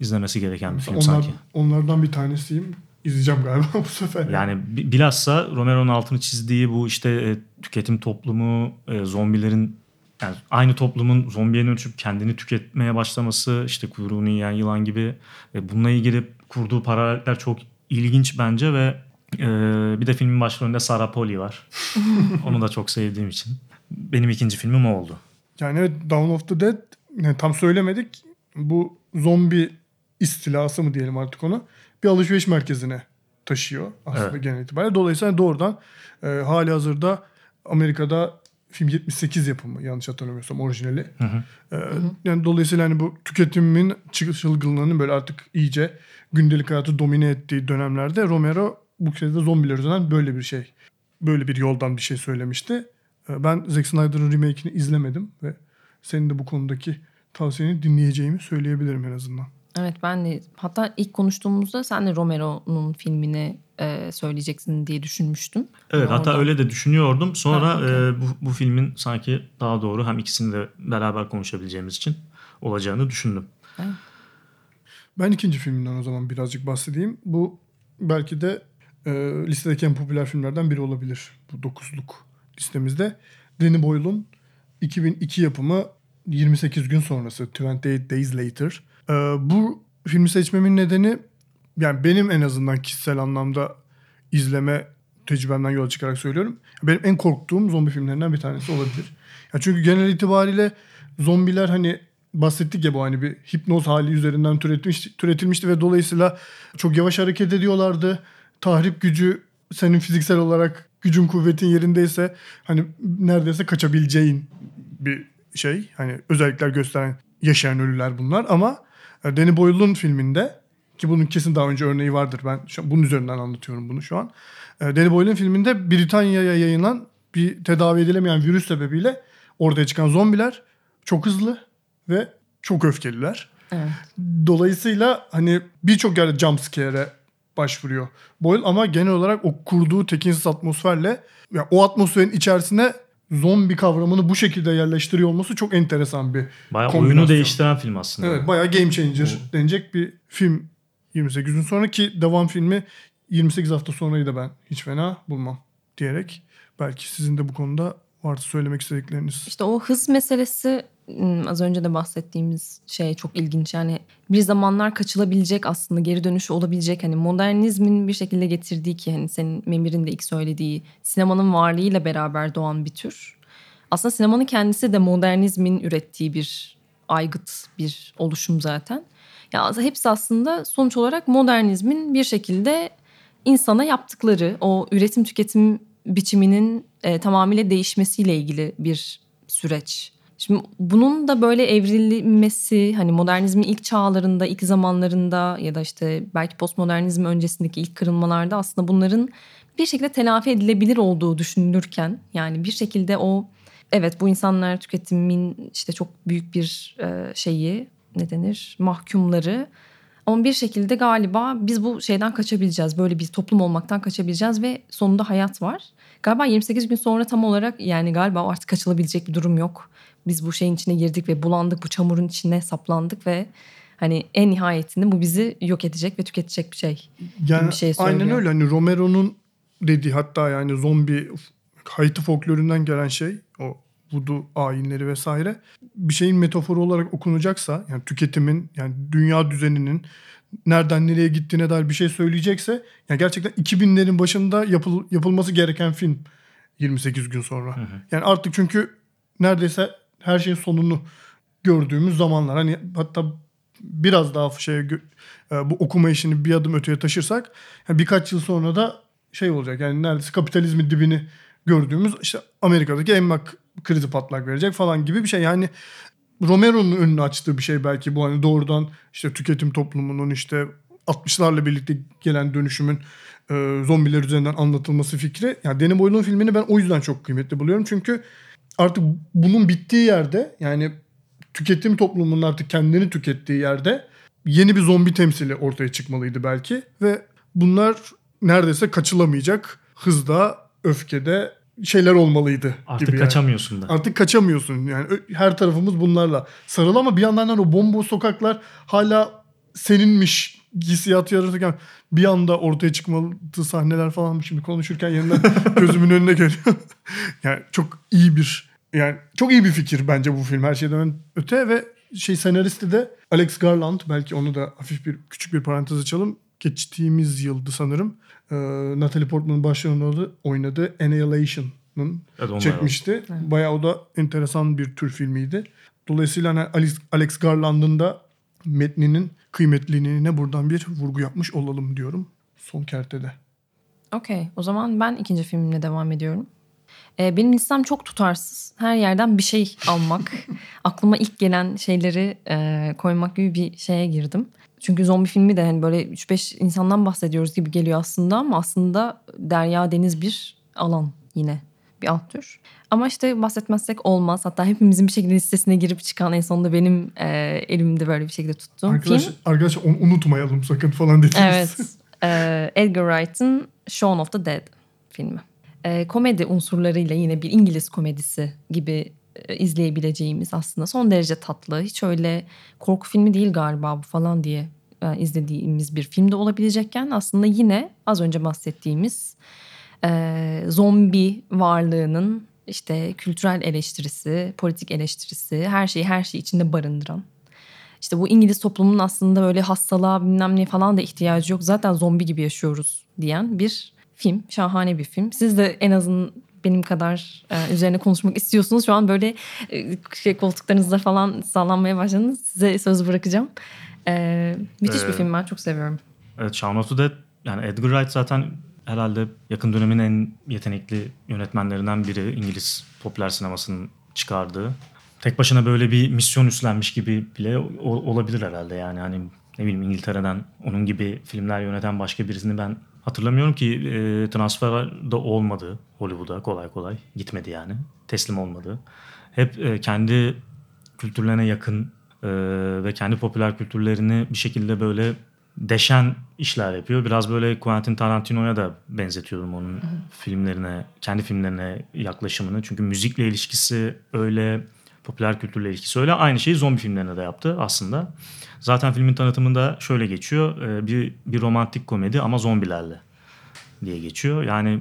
[SPEAKER 3] izlemesi gereken bir film
[SPEAKER 4] Onlar,
[SPEAKER 3] sanki.
[SPEAKER 4] onlardan bir tanesiyim. İzleyeceğim galiba [LAUGHS] bu sefer.
[SPEAKER 3] Yani bi- bilhassa Romero'nun altını çizdiği bu işte e, tüketim toplumu, e, zombilerin yani aynı toplumun zombiye dönüşüp kendini tüketmeye başlaması, işte kuyruğunu yiyen yılan gibi e, bununla ilgili kurduğu paraleller çok ilginç bence ve e, bir de filmin başrolünde Sarah Polly var. [LAUGHS] Onu da çok sevdiğim için. Benim ikinci filmim o oldu.
[SPEAKER 4] Yani evet Dawn of the Dead yani tam söylemedik. Bu zombi istilası mı diyelim artık onu. Bir alışveriş merkezine taşıyor aslında
[SPEAKER 3] Evet.
[SPEAKER 4] genel itibariyle. Dolayısıyla doğrudan e, hali hazırda Amerika'da film 78 yapımı yanlış hatırlamıyorsam orijinali.
[SPEAKER 3] Hı hı.
[SPEAKER 4] E, yani dolayısıyla hani bu tüketimin çılgınlığının böyle artık iyice gündelik hayatı domine ettiği dönemlerde Romero bu kez de zombiler üzerinden böyle bir şey böyle bir yoldan bir şey söylemişti. E, Ben Zack Snyder'ın remake'ini izlemedim ve senin de bu konudaki tavsiyeni dinleyeceğimi söyleyebilirim en azından.
[SPEAKER 2] Evet ben de hatta ilk konuştuğumuzda sen de Romero'nun filmini e, söyleyeceksin diye düşünmüştüm.
[SPEAKER 3] Evet
[SPEAKER 2] Ama
[SPEAKER 3] hatta
[SPEAKER 2] oradan-
[SPEAKER 3] öyle de düşünüyordum. Sonra
[SPEAKER 2] Ha, okey.
[SPEAKER 3] e, bu, bu filmin sanki daha doğru hem ikisini de beraber konuşabileceğimiz için olacağını düşündüm.
[SPEAKER 4] Ben ikinci filmden o zaman birazcık bahsedeyim. Bu belki de e, listedeki en popüler filmlerden biri olabilir. Bu dokuzluk listemizde. Danny Boyle'un 2002 yapımı 28 gün sonrası 28 Days Later. E, bu filmi seçmemin nedeni yani benim en azından kişisel anlamda izleme tecrübemden yola çıkarak söylüyorum. Benim en korktuğum zombi filmlerinden bir tanesi olabilir. Ya çünkü genel itibariyle zombiler hani bahsettik ya bu hani bir hipnoz hali üzerinden türetilmiş, türetilmişti ve dolayısıyla çok yavaş hareket ediyorlardı. Tahrip gücü senin fiziksel olarak gücün kuvvetin yerindeyse hani neredeyse kaçabileceğin bir şey. Hani özellikler gösteren yaşayan ölüler bunlar ama Danny Boyle'un filminde ki bunun kesin daha önce örneği vardır. Ben şu bunun üzerinden anlatıyorum bunu şu an. E, Danny Boyle'un filminde Britanya'ya yayılan bir tedavi edilemeyen virüs sebebiyle ortaya çıkan zombiler çok hızlı ve çok öfkeliler.
[SPEAKER 2] Evet.
[SPEAKER 4] Dolayısıyla hani birçok yerde jumpscare'e başvuruyor Boyle ama genel olarak o kurduğu tekinsiz atmosferle ya o atmosferin içerisine zombi kavramını bu şekilde yerleştiriyor olması çok enteresan bir
[SPEAKER 3] Bayağı
[SPEAKER 4] kombinasyon.
[SPEAKER 3] oyunu değiştiren film aslında.
[SPEAKER 4] Evet bayağı game changer denecek bir film 28 gün sonra ki devam filmi 28 hafta sonrayı da ben hiç fena bulmam diyerek belki sizin de bu konuda varsa söylemek istedikleriniz.
[SPEAKER 2] İşte o hız meselesi hmm, az önce de bahsettiğimiz şey çok ilginç. Yani bir zamanlar kaçılabilecek aslında geri dönüşü olabilecek hani modernizmin bir şekilde getirdiği ki hani senin Memir'in de ilk söylediği sinemanın varlığıyla beraber doğan bir tür. Aslında sinemanın kendisi de modernizmin ürettiği bir aygıt bir oluşum zaten. Ya hepsi aslında sonuç olarak modernizmin bir şekilde insana yaptıkları o üretim tüketim biçiminin e, tamamıyla değişmesiyle ilgili bir süreç. Şimdi bunun da böyle evrilmesi hani modernizmin ilk çağlarında, ilk zamanlarında ya da işte belki postmodernizm öncesindeki ilk kırılmalarda aslında bunların bir şekilde telafi edilebilir olduğu düşünülürken yani bir şekilde o evet bu insanlar tüketimin işte çok büyük bir e, şeyi ne denir mahkumları ama bir şekilde galiba biz bu şeyden kaçabileceğiz. Böyle bir toplum olmaktan kaçabileceğiz ve sonunda hayat var. Galiba 28 gün sonra tam olarak yani galiba artık kaçılabilecek bir durum yok. Biz bu şeyin içine girdik ve bulandık. Bu çamurun içine saplandık ve hani en nihayetinde bu bizi yok edecek ve tüketecek bir şey.
[SPEAKER 4] Yani
[SPEAKER 2] bir şey
[SPEAKER 4] aynen
[SPEAKER 2] söylüyor.
[SPEAKER 4] öyle hani Romero'nun dediği hatta yani zombi Haiti folklorundan gelen şey o vudu ayinleri vesaire bir şeyin metaforu olarak okunacaksa yani tüketimin yani dünya düzeninin nereden nereye gittiğine dair bir şey söyleyecekse yani gerçekten 2000'lerin başında yapıl, yapılması gereken film 28 gün sonra. Yani artık çünkü neredeyse her şeyin sonunu gördüğümüz zamanlar. Hani hatta biraz daha şey bu okuma işini bir adım öteye taşırsak yani birkaç yıl sonra da şey olacak yani neredeyse kapitalizmin dibini gördüğümüz işte Amerika'daki emlak krizi patlak verecek falan gibi bir şey. Yani Romero'nun önünü açtığı bir şey belki bu hani doğrudan işte tüketim toplumunun işte 60'larla birlikte gelen dönüşümün e, zombiler üzerinden anlatılması fikri. Yani Danny Boyle'un filmini ben o yüzden çok kıymetli buluyorum. Çünkü artık bunun bittiği yerde yani tüketim toplumunun artık kendini tükettiği yerde yeni bir zombi temsili ortaya çıkmalıydı belki. Ve bunlar neredeyse kaçılamayacak hızda, öfkede şeyler olmalıydı.
[SPEAKER 3] Artık
[SPEAKER 4] gibi yani.
[SPEAKER 3] kaçamıyorsun da.
[SPEAKER 4] Artık kaçamıyorsun yani her tarafımız bunlarla sarılı ama bir yandan da o bomboş sokaklar hala seninmiş hissiyatı yaratırken bir anda ortaya çıkmalı sahneler falan şimdi konuşurken yeniden [LAUGHS] gözümün önüne geliyor. [LAUGHS] yani çok iyi bir yani çok iyi bir fikir bence bu film her şeyden öte ve şey senaristi de Alex Garland belki onu da hafif bir küçük bir parantez açalım. Geçtiğimiz yıldı sanırım. Ee, Natalie Portman'ın başrolünde oynadığı Annihilation'ın
[SPEAKER 3] Evet,
[SPEAKER 4] çekmişti. Bayağı o da enteresan bir tür filmiydi. Dolayısıyla hani Alex, Alex Garland'ın da metninin kıymetliliğine buradan bir vurgu yapmış olalım diyorum. Son kertede.
[SPEAKER 2] Okey. O zaman ben ikinci filmimle devam ediyorum. Ee, benim listem çok tutarsız. Her yerden bir şey almak. [LAUGHS] aklıma ilk gelen şeyleri e, koymak gibi bir şeye girdim. Çünkü zombi filmi de hani böyle 3-5 insandan bahsediyoruz gibi geliyor aslında ama aslında derya deniz bir alan yine bir alt tür. Ama işte bahsetmezsek olmaz. Hatta hepimizin bir şekilde listesine girip çıkan en sonunda benim e, elimde böyle bir şekilde tuttuğum
[SPEAKER 4] Arkadaş,
[SPEAKER 2] film.
[SPEAKER 4] arkadaşlar onu unutmayalım sakın falan dediğiniz.
[SPEAKER 2] Evet. Ee, Edgar Wright'ın Shaun of the Dead filmi. Ee, komedi unsurlarıyla yine bir İngiliz komedisi gibi e, izleyebileceğimiz aslında son derece tatlı. Hiç öyle korku filmi değil galiba bu falan diye e, izlediğimiz bir filmde olabilecekken aslında yine az önce bahsettiğimiz e, zombi varlığının işte kültürel eleştirisi, politik eleştirisi, her şeyi her şeyi içinde barındıran işte bu İngiliz toplumunun aslında böyle hastalığa bilmem ne falan da ihtiyacı yok. Zaten zombi gibi yaşıyoruz diyen bir film. Şahane bir film. Siz de en azından benim kadar e, üzerine konuşmak istiyorsunuz. Şu an böyle e, şey koltuklarınızda falan sallanmaya başladınız. Size söz bırakacağım. E, müthiş bir
[SPEAKER 3] Ee,
[SPEAKER 2] film ben çok seviyorum.
[SPEAKER 3] Evet Shaun of the Dead yani Edgar Wright zaten herhalde yakın dönemin en yetenekli yönetmenlerinden biri İngiliz popüler sinemasının çıkardığı. Tek başına böyle bir misyon üstlenmiş gibi bile olabilir herhalde yani hani ne bileyim İngiltere'den onun gibi filmler yöneten başka birisini ben hatırlamıyorum ki e, transfer da olmadı Hollywood'a kolay kolay gitmedi yani teslim olmadı. Hep e, kendi kültürlerine yakın e, ve kendi popüler kültürlerini bir şekilde böyle deşen işler yapıyor. Biraz böyle Quentin Tarantino'ya da benzetiyorum onun filmlerine, kendi filmlerine yaklaşımını. Çünkü müzikle ilişkisi öyle, popüler kültürle ilişkisi öyle. Aynı şeyi zombi filmlerine de yaptı aslında. Zaten filmin tanıtımında şöyle geçiyor. e, Bir, bir romantik komedi ama zombilerle diye geçiyor. Yani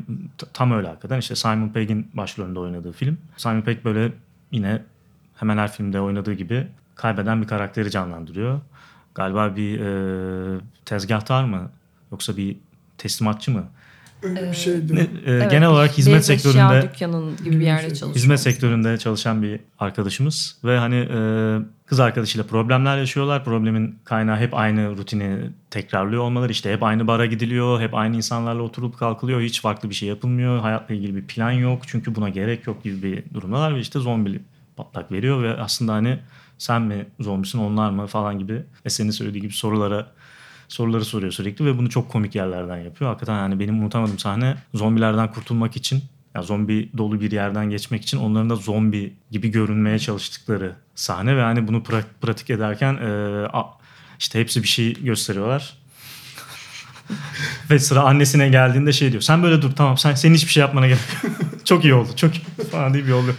[SPEAKER 3] tam öyle hakikaten. İşte Simon Pegg'in başrolünde oynadığı film. Simon Pegg böyle yine hemen her filmde oynadığı gibi kaybeden bir karakteri canlandırıyor. Galiba bir e, tezgahtar mı yoksa bir teslimatçı mı?
[SPEAKER 4] Öyle bir şeydi.
[SPEAKER 3] Ne, e,
[SPEAKER 2] Evet,
[SPEAKER 3] genel olarak hizmet sektöründe
[SPEAKER 2] dükkanın gibi bir yerde
[SPEAKER 4] Şey,
[SPEAKER 2] çalışıyor.
[SPEAKER 3] hizmet sektöründe çalışan bir arkadaşımız ve hani e, kız arkadaşıyla problemler yaşıyorlar. Problemin kaynağı hep aynı rutini tekrarlıyor olmaları. İşte hep aynı bara gidiliyor, hep aynı insanlarla oturup kalkılıyor. Hiç farklı bir şey yapılmıyor. Hayatla ilgili bir plan yok. Çünkü buna gerek yok gibi bir durumdalar ve işte zombi patlak veriyor ve aslında hani sen mi zombisin onlar mı falan gibi Esen'in söylediği gibi sorulara soruları soruyor sürekli ve bunu çok komik yerlerden yapıyor. Hakikaten yani benim unutamadığım sahne zombilerden kurtulmak için yani zombi dolu bir yerden geçmek için onların da zombi gibi görünmeye çalıştıkları sahne ve hani bunu pra- pratik ederken e, a- işte hepsi bir şey gösteriyorlar. [LAUGHS] ve sıra annesine geldiğinde şey diyor. Sen böyle dur tamam sen senin hiçbir şey yapmana gerek yok. [LAUGHS] çok iyi oldu. Çok iyi falan deyip yolluyor.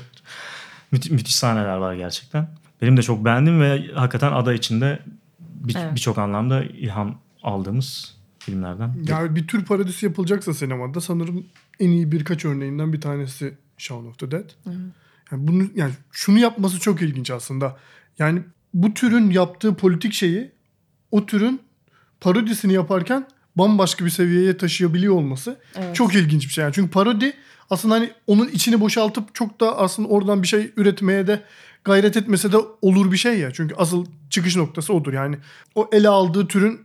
[SPEAKER 3] Müthi- müthiş sahneler var gerçekten. Benim de çok beğendim ve hakikaten ada içinde bir-
[SPEAKER 2] Evet.
[SPEAKER 3] birçok anlamda ilham aldığımız filmlerden.
[SPEAKER 4] Yani bir tür parodisi yapılacaksa sinemada sanırım en iyi birkaç örneğinden bir tanesi Shaun of the Dead. Yani bunu yani şunu yapması çok ilginç aslında. Yani bu türün yaptığı politik şeyi o türün parodisini yaparken bambaşka bir seviyeye taşıyabiliyor olması
[SPEAKER 2] Evet.
[SPEAKER 4] çok ilginç bir şey. Yani çünkü parodi aslında hani onun içini boşaltıp çok da aslında oradan bir şey üretmeye de gayret etmese de olur bir şey ya. Çünkü asıl çıkış noktası odur. Yani o ele aldığı türün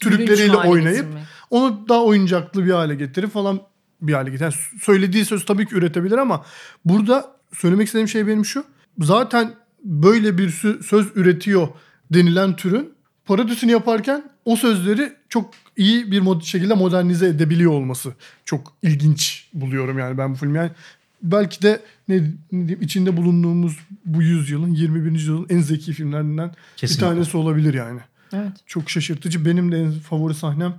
[SPEAKER 4] türükleriyle oynayıp
[SPEAKER 2] getirmek.
[SPEAKER 4] onu daha oyuncaklı bir hale getirip falan bir hale getir. Yani söylediği söz tabii ki üretebilir ama burada söylemek istediğim şey benim şu. Zaten böyle bir sö- söz üretiyor denilen türün parodisini yaparken o sözleri çok iyi bir mod- şekilde modernize edebiliyor olması çok ilginç buluyorum yani ben bu filmi. Yani belki de ne, ne diyeyim, içinde bulunduğumuz bu yüzyılın 21. yüzyılın en zeki filmlerinden
[SPEAKER 3] Kesinlikle.
[SPEAKER 4] bir tanesi olabilir yani.
[SPEAKER 2] Evet.
[SPEAKER 4] Çok şaşırtıcı. Benim de en favori sahnem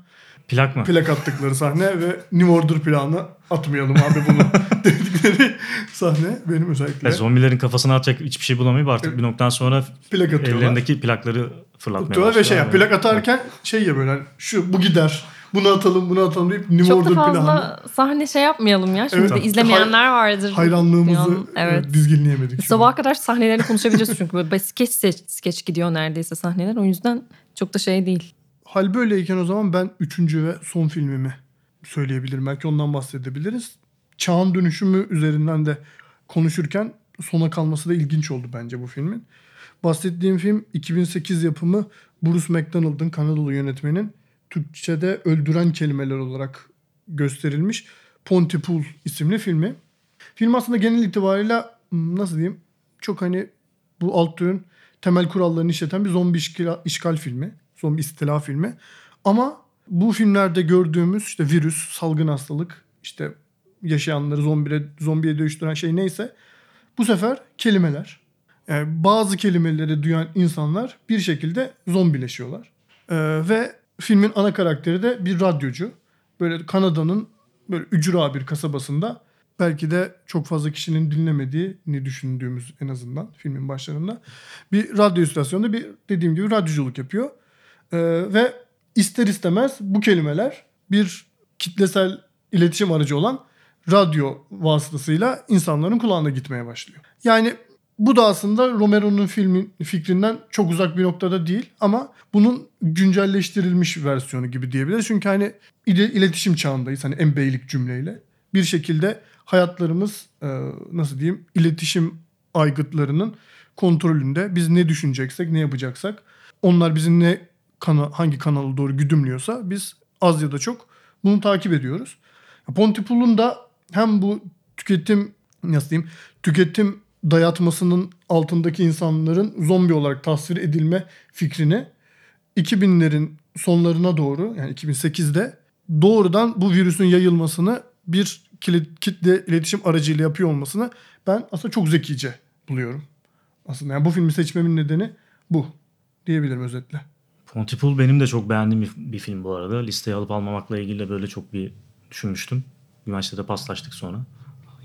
[SPEAKER 3] Plak mı?
[SPEAKER 4] plak attıkları sahne ve New Order planı atmayalım abi bunu [LAUGHS] dedikleri sahne benim özellikle.
[SPEAKER 3] Ya zombilerin kafasına atacak hiçbir şey bulamayıp artık bir noktadan sonra
[SPEAKER 4] plak atıyorlar.
[SPEAKER 3] ellerindeki plakları fırlatmaya
[SPEAKER 4] Atıyorlar ve şey ya
[SPEAKER 3] başlıyorlar.
[SPEAKER 4] plak atarken şey ya böyle hani şu bu gider. Bunu atalım bunu atalım deyip New
[SPEAKER 2] Çok da
[SPEAKER 4] Order
[SPEAKER 2] fazla
[SPEAKER 4] planı
[SPEAKER 2] sahne şey yapmayalım ya. Şimdi
[SPEAKER 4] Evet.
[SPEAKER 2] de izlemeyenler vardır.
[SPEAKER 4] hayranlığımızı
[SPEAKER 2] evet.
[SPEAKER 4] dizginleyemedik.
[SPEAKER 2] Sabaha kadar sahnelerini konuşabiliriz çünkü böyle skeç skeç gidiyor neredeyse sahneler. O yüzden çok da şey değil.
[SPEAKER 4] Hal böyleyken o zaman ben üçüncü ve son filmimi söyleyebilirim. Belki ondan bahsedebiliriz. Çağın dönüşümü üzerinden de konuşurken sona kalması da ilginç oldu bence bu filmin. Bahsettiğim film 2008 yapımı Bruce McDonald'ın Kanadalı yönetmenin Türkçe'de öldüren kelimeler olarak gösterilmiş Pontypool isimli filmi. Film aslında genel itibariyle hmm, nasıl diyeyim çok hani bu alt türün temel kurallarını işleten bir zombi işgal, filmi. Zombi istila filmi. Ama bu filmlerde gördüğümüz işte virüs, salgın hastalık, işte yaşayanları zombiye, zombiye dönüştüren şey neyse bu sefer kelimeler. Yani bazı kelimeleri duyan insanlar bir şekilde zombileşiyorlar. Ee, ve filmin ana karakteri de bir radyocu. Böyle Kanada'nın böyle ücra bir kasabasında belki de çok fazla kişinin dinlemediğini düşündüğümüz en azından filmin başlarında bir radyo istasyonunda bir dediğim gibi radyoculuk yapıyor. Ee, ve ister istemez bu kelimeler bir kitlesel iletişim aracı olan radyo vasıtasıyla insanların kulağına gitmeye başlıyor. Yani bu da aslında Romero'nun filmin fikrinden çok uzak bir noktada değil ama bunun güncelleştirilmiş versiyonu gibi diyebiliriz. Çünkü hani ile- iletişim çağındayız hani en beylik cümleyle. Bir şekilde hayatlarımız e, nasıl diyeyim iletişim aygıtlarının kontrolünde. Biz ne düşüneceksek, ne yapacaksak onlar bizi ne kana, hangi kanala doğru güdümlüyorsa biz az ya da çok bunu takip ediyoruz. Pontypool'un da hem bu tüketim nasıl diyeyim tüketim dayatmasının altındaki insanların zombi olarak tasvir edilme fikrini 2000'lerin sonlarına doğru yani 2008'de doğrudan bu virüsün yayılmasını bir kitle iletişim aracıyla yapıyor olmasını ben aslında çok zekice buluyorum. Aslında yani bu filmi seçmemin nedeni bu diyebilirim özetle.
[SPEAKER 3] Pontypool benim de çok beğendiğim bir, bir film bu arada. Listeye alıp almamakla ilgili de böyle çok bir düşünmüştüm. Üniversitede paslaştık sonra.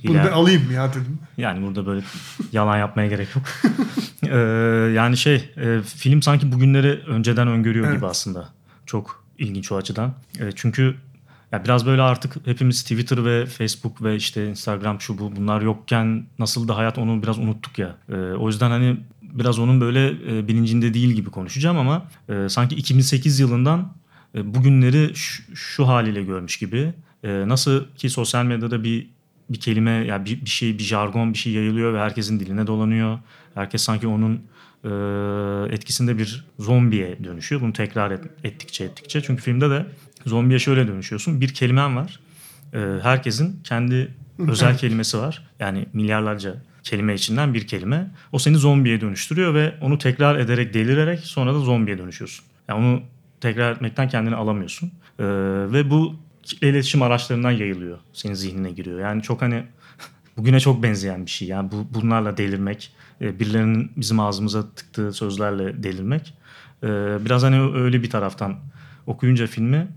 [SPEAKER 4] Bunu ben alayım ya dedim.
[SPEAKER 3] Yani burada böyle yalan yapmaya gerek yok. [LAUGHS] Ee, yani şey e, film sanki bugünleri önceden öngörüyor
[SPEAKER 4] Evet.
[SPEAKER 3] gibi aslında. Çok ilginç o açıdan. E, çünkü ya biraz böyle artık hepimiz Twitter ve Facebook ve işte Instagram şu bu bunlar yokken nasıl da hayat onu biraz unuttuk ya. E, o yüzden hani biraz onun böyle e, bilincinde değil gibi konuşacağım ama e, sanki 2008 yılından e, bugünleri şu, şu haliyle görmüş gibi. E, nasıl ki sosyal medyada bir bir kelime ya bir, bir şey bir jargon bir şey yayılıyor ve herkesin diline dolanıyor. Herkes sanki onun e, etkisinde bir zombiye dönüşüyor. Bunu tekrar et- ettikçe ettikçe. Çünkü filmde de zombiye şöyle dönüşüyorsun. Bir kelimen var. E, herkesin kendi özel kelimesi var. Yani milyarlarca kelime içinden bir kelime. O seni zombiye dönüştürüyor ve onu tekrar ederek delirerek sonra da zombiye dönüşüyorsun. Yani onu tekrar etmekten kendini alamıyorsun. E, ve bu kitle iletişim araçlarından yayılıyor. Senin zihnine giriyor. Yani çok hani [LAUGHS] bugüne çok benzeyen bir şey. Yani bu bunlarla delirmek, e, birilerinin bizim ağzımıza tıktığı sözlerle delirmek. E, Biraz hani öyle bir taraftan okuyunca filmi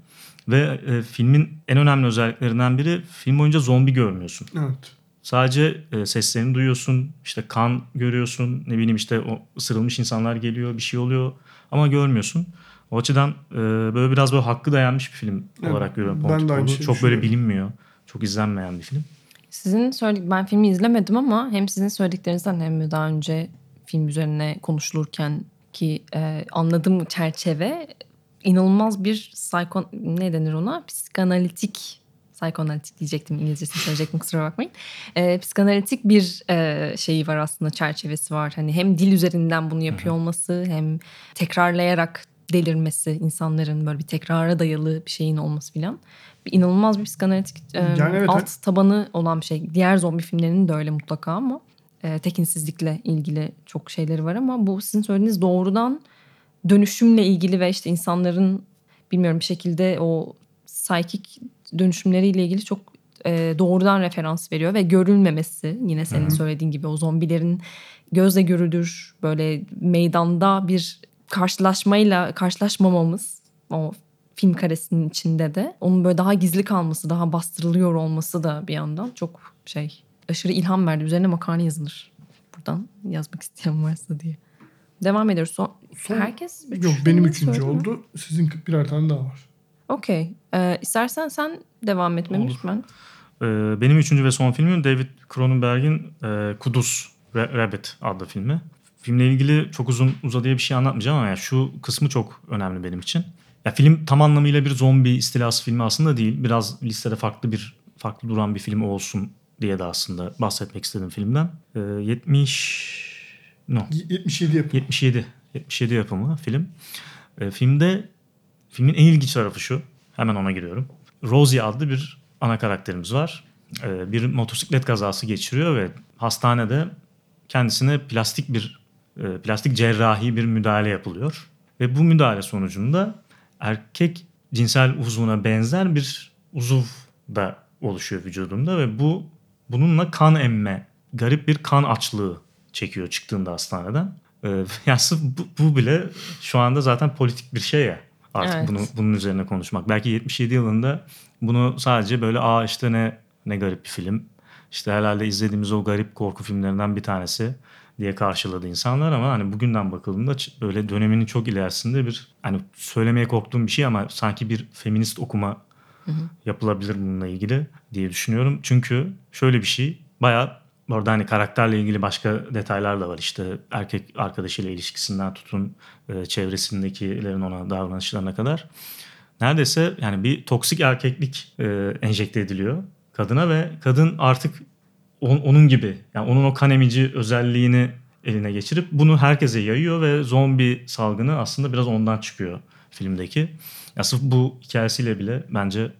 [SPEAKER 3] ve e, filmin en önemli özelliklerinden biri film boyunca zombi görmüyorsun.
[SPEAKER 4] Evet.
[SPEAKER 3] Sadece e, seslerini duyuyorsun, işte kan görüyorsun, ne bileyim işte o ısırılmış insanlar geliyor, bir şey oluyor ama görmüyorsun. O açıdan e, böyle biraz böyle hakkı dayanmış bir film
[SPEAKER 4] Evet,
[SPEAKER 3] olarak görüyorum
[SPEAKER 4] ben de aynı şeyi
[SPEAKER 3] Çok böyle bilinmiyor, çok izlenmeyen bir film.
[SPEAKER 2] Sizin söyledik ben filmi izlemedim ama hem sizin söylediklerinizden hem de daha önce film üzerine konuşulurken ki e, anladığım çerçeve inanılmaz bir psiko ne denir ona psikanalitik psikanalitik diyecektim İngilizcesini söyleyecektim kusura bakmayın. E, psikanalitik bir e, şeyi var aslında çerçevesi var. Hani hem dil üzerinden bunu yapıyor olması hem tekrarlayarak delirmesi insanların böyle bir tekrara dayalı bir şeyin olması filan. Bir inanılmaz bir psikanalitik e,
[SPEAKER 4] Yani evet,
[SPEAKER 2] alt tabanı olan bir şey. Diğer zombi filmlerinin de öyle mutlaka ama e, tekinsizlikle ilgili çok şeyleri var ama bu sizin söylediğiniz doğrudan dönüşümle ilgili ve işte insanların bilmiyorum bir şekilde o psikik dönüşümleriyle ilgili çok e, doğrudan referans veriyor ve görülmemesi yine senin söylediğin gibi o zombilerin gözle görülür böyle meydanda bir karşılaşmayla karşılaşmamamız o film karesinin içinde de onun böyle daha gizli kalması, daha bastırılıyor olması da bir yandan çok şey aşırı ilham verdi. Üzerine makale yazılır. Buradan yazmak isteyen varsa diye. Devam ediyoruz. Son,
[SPEAKER 4] Son-
[SPEAKER 2] herkes üç
[SPEAKER 4] Yok benim
[SPEAKER 2] filmi
[SPEAKER 4] üçüncü
[SPEAKER 2] söyledi mi?
[SPEAKER 4] oldu. Sizin birer tane daha var.
[SPEAKER 2] Okey. Ee, istersen sen devam etmemi
[SPEAKER 3] Olur.
[SPEAKER 2] ben.
[SPEAKER 3] Ee, benim üçüncü ve son filmim David Cronenberg'in e, Kuduz Rabbit adlı filmi. Filmle ilgili çok uzun uzadıya bir şey anlatmayacağım ama yani şu kısmı çok önemli benim için. Ya film tam anlamıyla bir zombi istilası filmi aslında değil. Biraz listede farklı bir farklı duran bir film olsun diye de aslında bahsetmek istedim filmden. Ee, 70 no
[SPEAKER 4] Y- 77 yapım.
[SPEAKER 3] 77 77 yapımı film. E, filmde filmin en ilginç tarafı şu. Hemen ona giriyorum. Rosie adlı bir ana karakterimiz var. E, bir motosiklet kazası geçiriyor ve hastanede kendisine plastik bir e, plastik cerrahi bir müdahale yapılıyor. Ve bu müdahale sonucunda erkek cinsel uzvuna benzer bir uzuv da oluşuyor vücudunda ve bu bununla kan emme, garip bir kan açlığı çekiyor çıktığında hastaneden. Ee, [LAUGHS] yani bu, bu bile şu anda zaten politik bir şey ya. Artık
[SPEAKER 2] Evet.
[SPEAKER 3] bunu bunun üzerine konuşmak. Belki 77 yılında bunu sadece böyle aa işte ne ne garip bir film. İşte herhalde izlediğimiz o garip korku filmlerinden bir tanesi diye karşıladı insanlar ama hani bugünden bakıldığında böyle döneminin çok ilerisinde bir hani söylemeye korktuğum bir şey ama sanki bir feminist okuma yapılabilir bununla ilgili diye düşünüyorum. Çünkü şöyle bir şey bayağı orada hani karakterle ilgili başka detaylar da var. İşte erkek arkadaşıyla ilişkisinden tutun e, çevresindekilerin ona davranışlarına kadar. Neredeyse yani bir toksik erkeklik e, enjekte ediliyor kadına ve kadın artık on- onun gibi yani onun o kan emici özelliğini eline geçirip bunu herkese yayıyor ve zombi salgını aslında biraz ondan çıkıyor filmdeki. Ya sırf bu hikayesiyle bile bence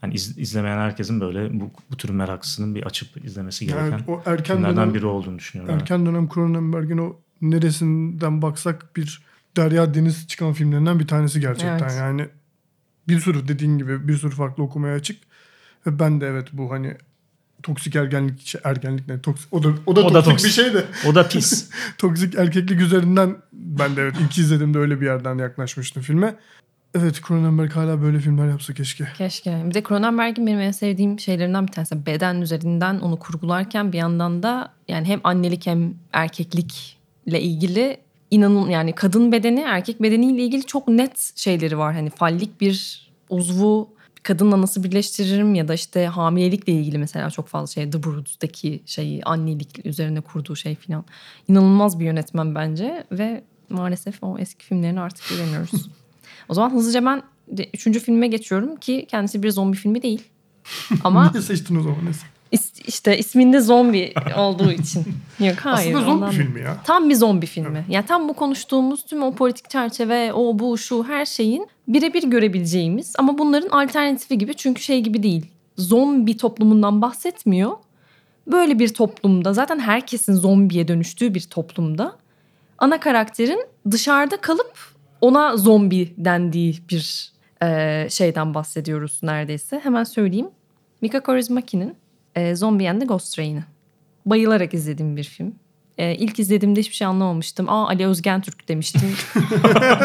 [SPEAKER 3] hani iz- izlemeyen herkesin böyle bu, bu tür meraklısının bir açıp izlemesi gereken
[SPEAKER 4] Yani o erken
[SPEAKER 3] filmlerden
[SPEAKER 4] dönem,
[SPEAKER 3] biri olduğunu düşünüyorum. evet.
[SPEAKER 4] erken dönem Cronenberg'in o neresinden baksak bir derya deniz çıkan filmlerinden bir tanesi gerçekten.
[SPEAKER 2] Evet.
[SPEAKER 4] Yani bir sürü dediğin gibi bir sürü farklı okumaya açık. Ve ben de evet bu hani toksik ergenlik ergenlik ne toksik o da o da
[SPEAKER 3] O da
[SPEAKER 4] toksik
[SPEAKER 3] toksik.
[SPEAKER 4] bir şey de
[SPEAKER 3] O da pis. [LAUGHS]
[SPEAKER 4] toksik erkeklik üzerinden ben de evet ilk izlediğimde öyle bir yerden yaklaşmıştım filme. Evet Cronenberg hala böyle filmler yapsa keşke.
[SPEAKER 2] Keşke. Bir de Cronenberg'in benim en sevdiğim şeylerinden bir tanesi. Beden üzerinden onu kurgularken bir yandan da yani hem annelik hem erkeklikle ilgili inanın yani kadın bedeni erkek bedeniyle ilgili çok net şeyleri var. Hani fallik bir uzvu kadınla nasıl birleştiririm ya da işte hamilelikle ilgili mesela çok fazla şey The Broods'daki şeyi annelik üzerine kurduğu şey filan. İnanılmaz bir yönetmen bence ve maalesef o eski filmlerini artık göremiyoruz. [LAUGHS] o zaman hızlıca ben üçüncü filme geçiyorum ki kendisi bir zombi filmi değil. Ama [LAUGHS]
[SPEAKER 4] Niye seçtin o zaman? Neyse.
[SPEAKER 2] İs- işte isminde zombi [LAUGHS] olduğu için. Yok hayır.
[SPEAKER 4] Aslında zombi
[SPEAKER 2] ondan-
[SPEAKER 4] filmi ya.
[SPEAKER 2] Tam bir zombi filmi. Yani tam bu konuştuğumuz tüm o politik çerçeve, o bu şu her şeyin birebir görebileceğimiz ama bunların alternatifi gibi çünkü şey gibi değil. Zombi toplumundan bahsetmiyor. Böyle bir toplumda zaten herkesin zombiye dönüştüğü bir toplumda ana karakterin dışarıda kalıp ona zombi dendiği bir e, şeyden bahsediyoruz neredeyse. Hemen söyleyeyim. Mika Korizmaki'nin e, Zombie and the Ghost Train'i. Bayılarak izlediğim bir film. E, ilk izlediğimde hiçbir şey anlamamıştım. Aa Ali Özgen Türk demiştim. [LAUGHS]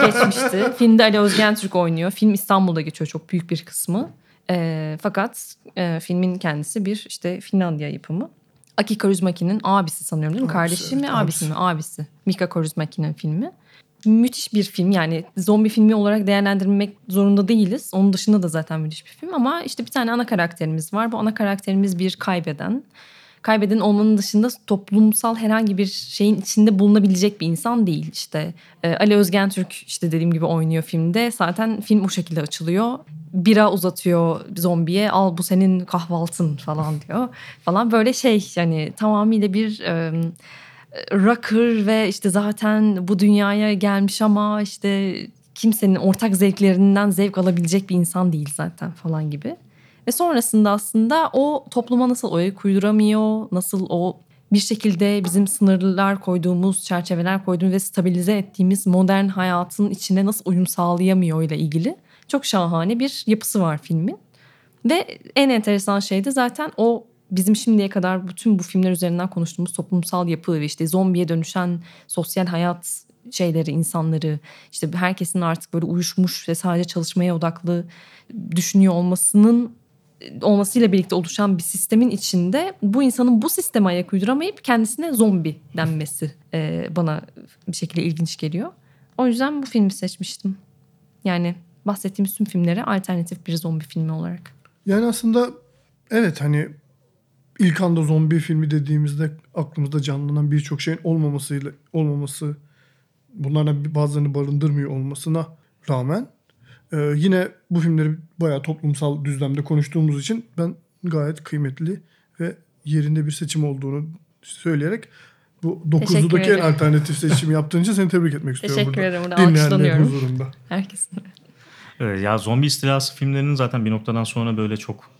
[SPEAKER 2] Geçmişti. Filmde Ali Özgen Türk oynuyor. Film İstanbul'da geçiyor çok büyük bir kısmı. E, fakat e, filmin kendisi bir işte Finlandiya yapımı. Aki Kaurismäki'nin abisi sanıyorum değil mi?
[SPEAKER 4] Abisi,
[SPEAKER 2] Kardeşi mi abisi
[SPEAKER 4] abisi.
[SPEAKER 2] mi? Abisi. Mika Kaurismäki'nin filmi. Müthiş bir film yani zombi filmi olarak değerlendirmek zorunda değiliz. Onun dışında da zaten müthiş bir film ama işte bir tane ana karakterimiz var. Bu ana karakterimiz bir kaybeden. Kaybeden olmanın dışında toplumsal herhangi bir şeyin içinde bulunabilecek bir insan değil. İşte e, Ali Özgen Türk işte dediğim gibi oynuyor filmde. Zaten film o şekilde açılıyor. Bira uzatıyor zombiye al bu senin kahvaltın falan diyor. Falan böyle şey yani tamamıyla bir... E, rocker ve işte zaten bu dünyaya gelmiş ama işte kimsenin ortak zevklerinden zevk alabilecek bir insan değil zaten falan gibi. Ve sonrasında aslında o topluma nasıl ayak uyduramıyor, nasıl o bir şekilde bizim sınırlar koyduğumuz, çerçeveler koyduğumuz ve stabilize ettiğimiz modern hayatın içine nasıl uyum sağlayamıyor ile ilgili çok şahane bir yapısı var filmin. Ve en enteresan şey de zaten o bizim şimdiye kadar bütün bu filmler üzerinden konuştuğumuz toplumsal yapı ve işte zombiye dönüşen sosyal hayat şeyleri, insanları işte herkesin artık böyle uyuşmuş ve sadece çalışmaya odaklı düşünüyor olmasının olmasıyla birlikte oluşan bir sistemin içinde bu insanın bu sisteme ayak uyduramayıp kendisine zombi denmesi e, bana bir şekilde ilginç geliyor. O yüzden bu filmi seçmiştim. Yani bahsettiğimiz tüm filmlere alternatif bir zombi filmi olarak.
[SPEAKER 4] Yani aslında evet hani ilk anda zombi filmi dediğimizde aklımızda canlanan birçok şeyin olmamasıyla olmaması bunlardan bazılarını barındırmıyor olmasına rağmen e, yine bu filmleri bayağı toplumsal düzlemde konuştuğumuz için ben gayet kıymetli ve yerinde bir seçim olduğunu söyleyerek bu
[SPEAKER 2] Teşekkür
[SPEAKER 4] 9'daki en
[SPEAKER 2] ederim.
[SPEAKER 4] alternatif seçimi yaptığın için seni tebrik etmek istiyorum.
[SPEAKER 2] Teşekkür
[SPEAKER 4] burada.
[SPEAKER 2] ederim. Burada
[SPEAKER 4] Dinleyenlerin huzurunda.
[SPEAKER 2] Herkesin.
[SPEAKER 3] Evet, ya zombi istilası filmlerinin zaten bir noktadan sonra böyle çok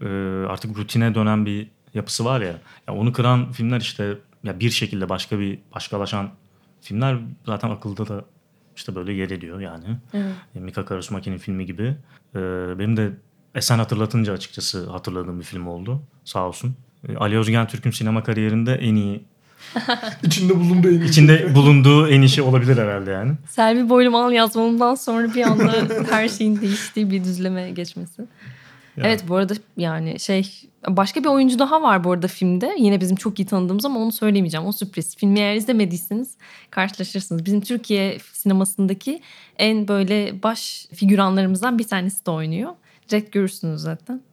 [SPEAKER 3] e, artık rutine dönen bir yapısı var ya. ya. Onu kıran filmler işte ya bir şekilde başka bir başkalaşan filmler zaten akılda da işte böyle yer ediyor yani.
[SPEAKER 2] Evet.
[SPEAKER 3] E, Mika Karasumaki'nin filmi gibi. E, benim de Esen hatırlatınca açıkçası hatırladığım bir film oldu. Sağ olsun. E, Ali Özgen Türk'ün sinema kariyerinde en iyi, [LAUGHS]
[SPEAKER 4] İçinde bulunduğu en iyi
[SPEAKER 3] içinde bulunduğu en iyi şey olabilir herhalde yani.
[SPEAKER 2] Selvi Boylum Al yazmamdan sonra bir anda her şeyin değiştiği bir düzleme geçmesi.
[SPEAKER 3] Yani.
[SPEAKER 2] Evet bu arada yani şey başka bir oyuncu daha var bu arada filmde. Yine bizim çok iyi tanıdığımız ama onu söylemeyeceğim. O sürpriz. Filmi eğer izlemediyseniz karşılaşırsınız. Bizim Türkiye sinemasındaki en böyle baş figüranlarımızdan bir tanesi de oynuyor. Direkt görürsünüz zaten. [LAUGHS]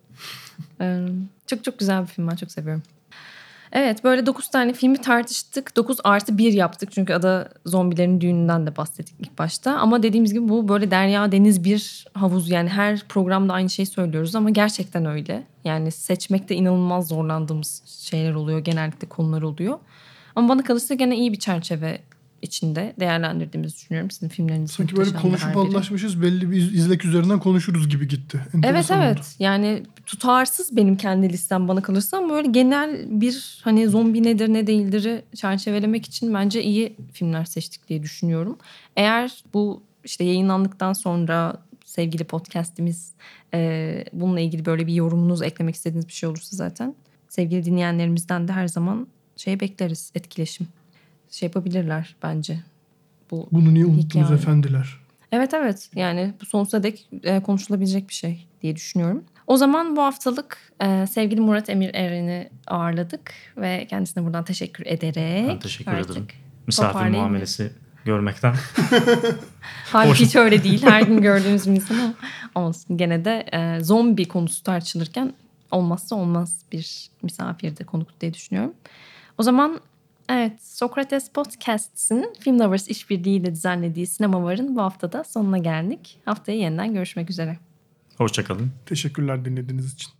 [SPEAKER 2] Ee, çok çok güzel bir film ben çok seviyorum. Evet böyle 9 tane filmi tartıştık. 9 artı 1 yaptık. Çünkü ada zombilerin düğününden de bahsettik ilk başta. Ama dediğimiz gibi bu böyle derya deniz bir havuz. Yani her programda aynı şeyi söylüyoruz ama gerçekten öyle. Yani seçmekte inanılmaz zorlandığımız şeyler oluyor. Genellikle konular oluyor. Ama bana kalırsa gene iyi bir çerçeve içinde değerlendirdiğimizi düşünüyorum. Sizin filmleriniz
[SPEAKER 4] Sanki böyle konuşup anlaşmışız belli bir iz- izlek üzerinden konuşuruz gibi gitti.
[SPEAKER 2] Evet
[SPEAKER 4] Enteresan
[SPEAKER 2] evet
[SPEAKER 4] oldu.
[SPEAKER 2] yani tutarsız benim kendi listem bana kalırsa ama böyle genel bir hani zombi nedir ne değildir'i çerçevelemek için bence iyi filmler seçtik diye düşünüyorum. Eğer bu işte yayınlandıktan sonra sevgili podcastimiz e, bununla ilgili böyle bir yorumunuz eklemek istediğiniz bir şey olursa zaten sevgili dinleyenlerimizden de her zaman şey bekleriz etkileşim. Şey yapabilirler bence. Bu
[SPEAKER 4] Bunu niye unuttunuz
[SPEAKER 2] Hikaye.
[SPEAKER 4] efendiler?
[SPEAKER 2] Evet evet yani bu sonsuza dek e, konuşulabilecek bir şey diye düşünüyorum. O zaman bu haftalık e, sevgili Murat Emir Eren'i ağırladık ve kendisine buradan teşekkür ederek.
[SPEAKER 3] Ben teşekkür
[SPEAKER 2] artık
[SPEAKER 3] ederim. Misafir muamelesi görmekten. [LAUGHS]
[SPEAKER 2] Halbuki hiç öyle değil. Her gün [LAUGHS] gördüğümüz bir insan ama olsun. Gene de e, zombi konusu tartışılırken olmazsa olmaz bir misafir de konuk diye düşünüyorum. O zaman evet Sokrates Podcast'ın Film Lovers işbirliğiyle düzenlediği Sinema Var'ın bu haftada sonuna geldik. Haftaya yeniden görüşmek üzere.
[SPEAKER 3] Hoşçakalın.
[SPEAKER 4] Teşekkürler dinlediğiniz için.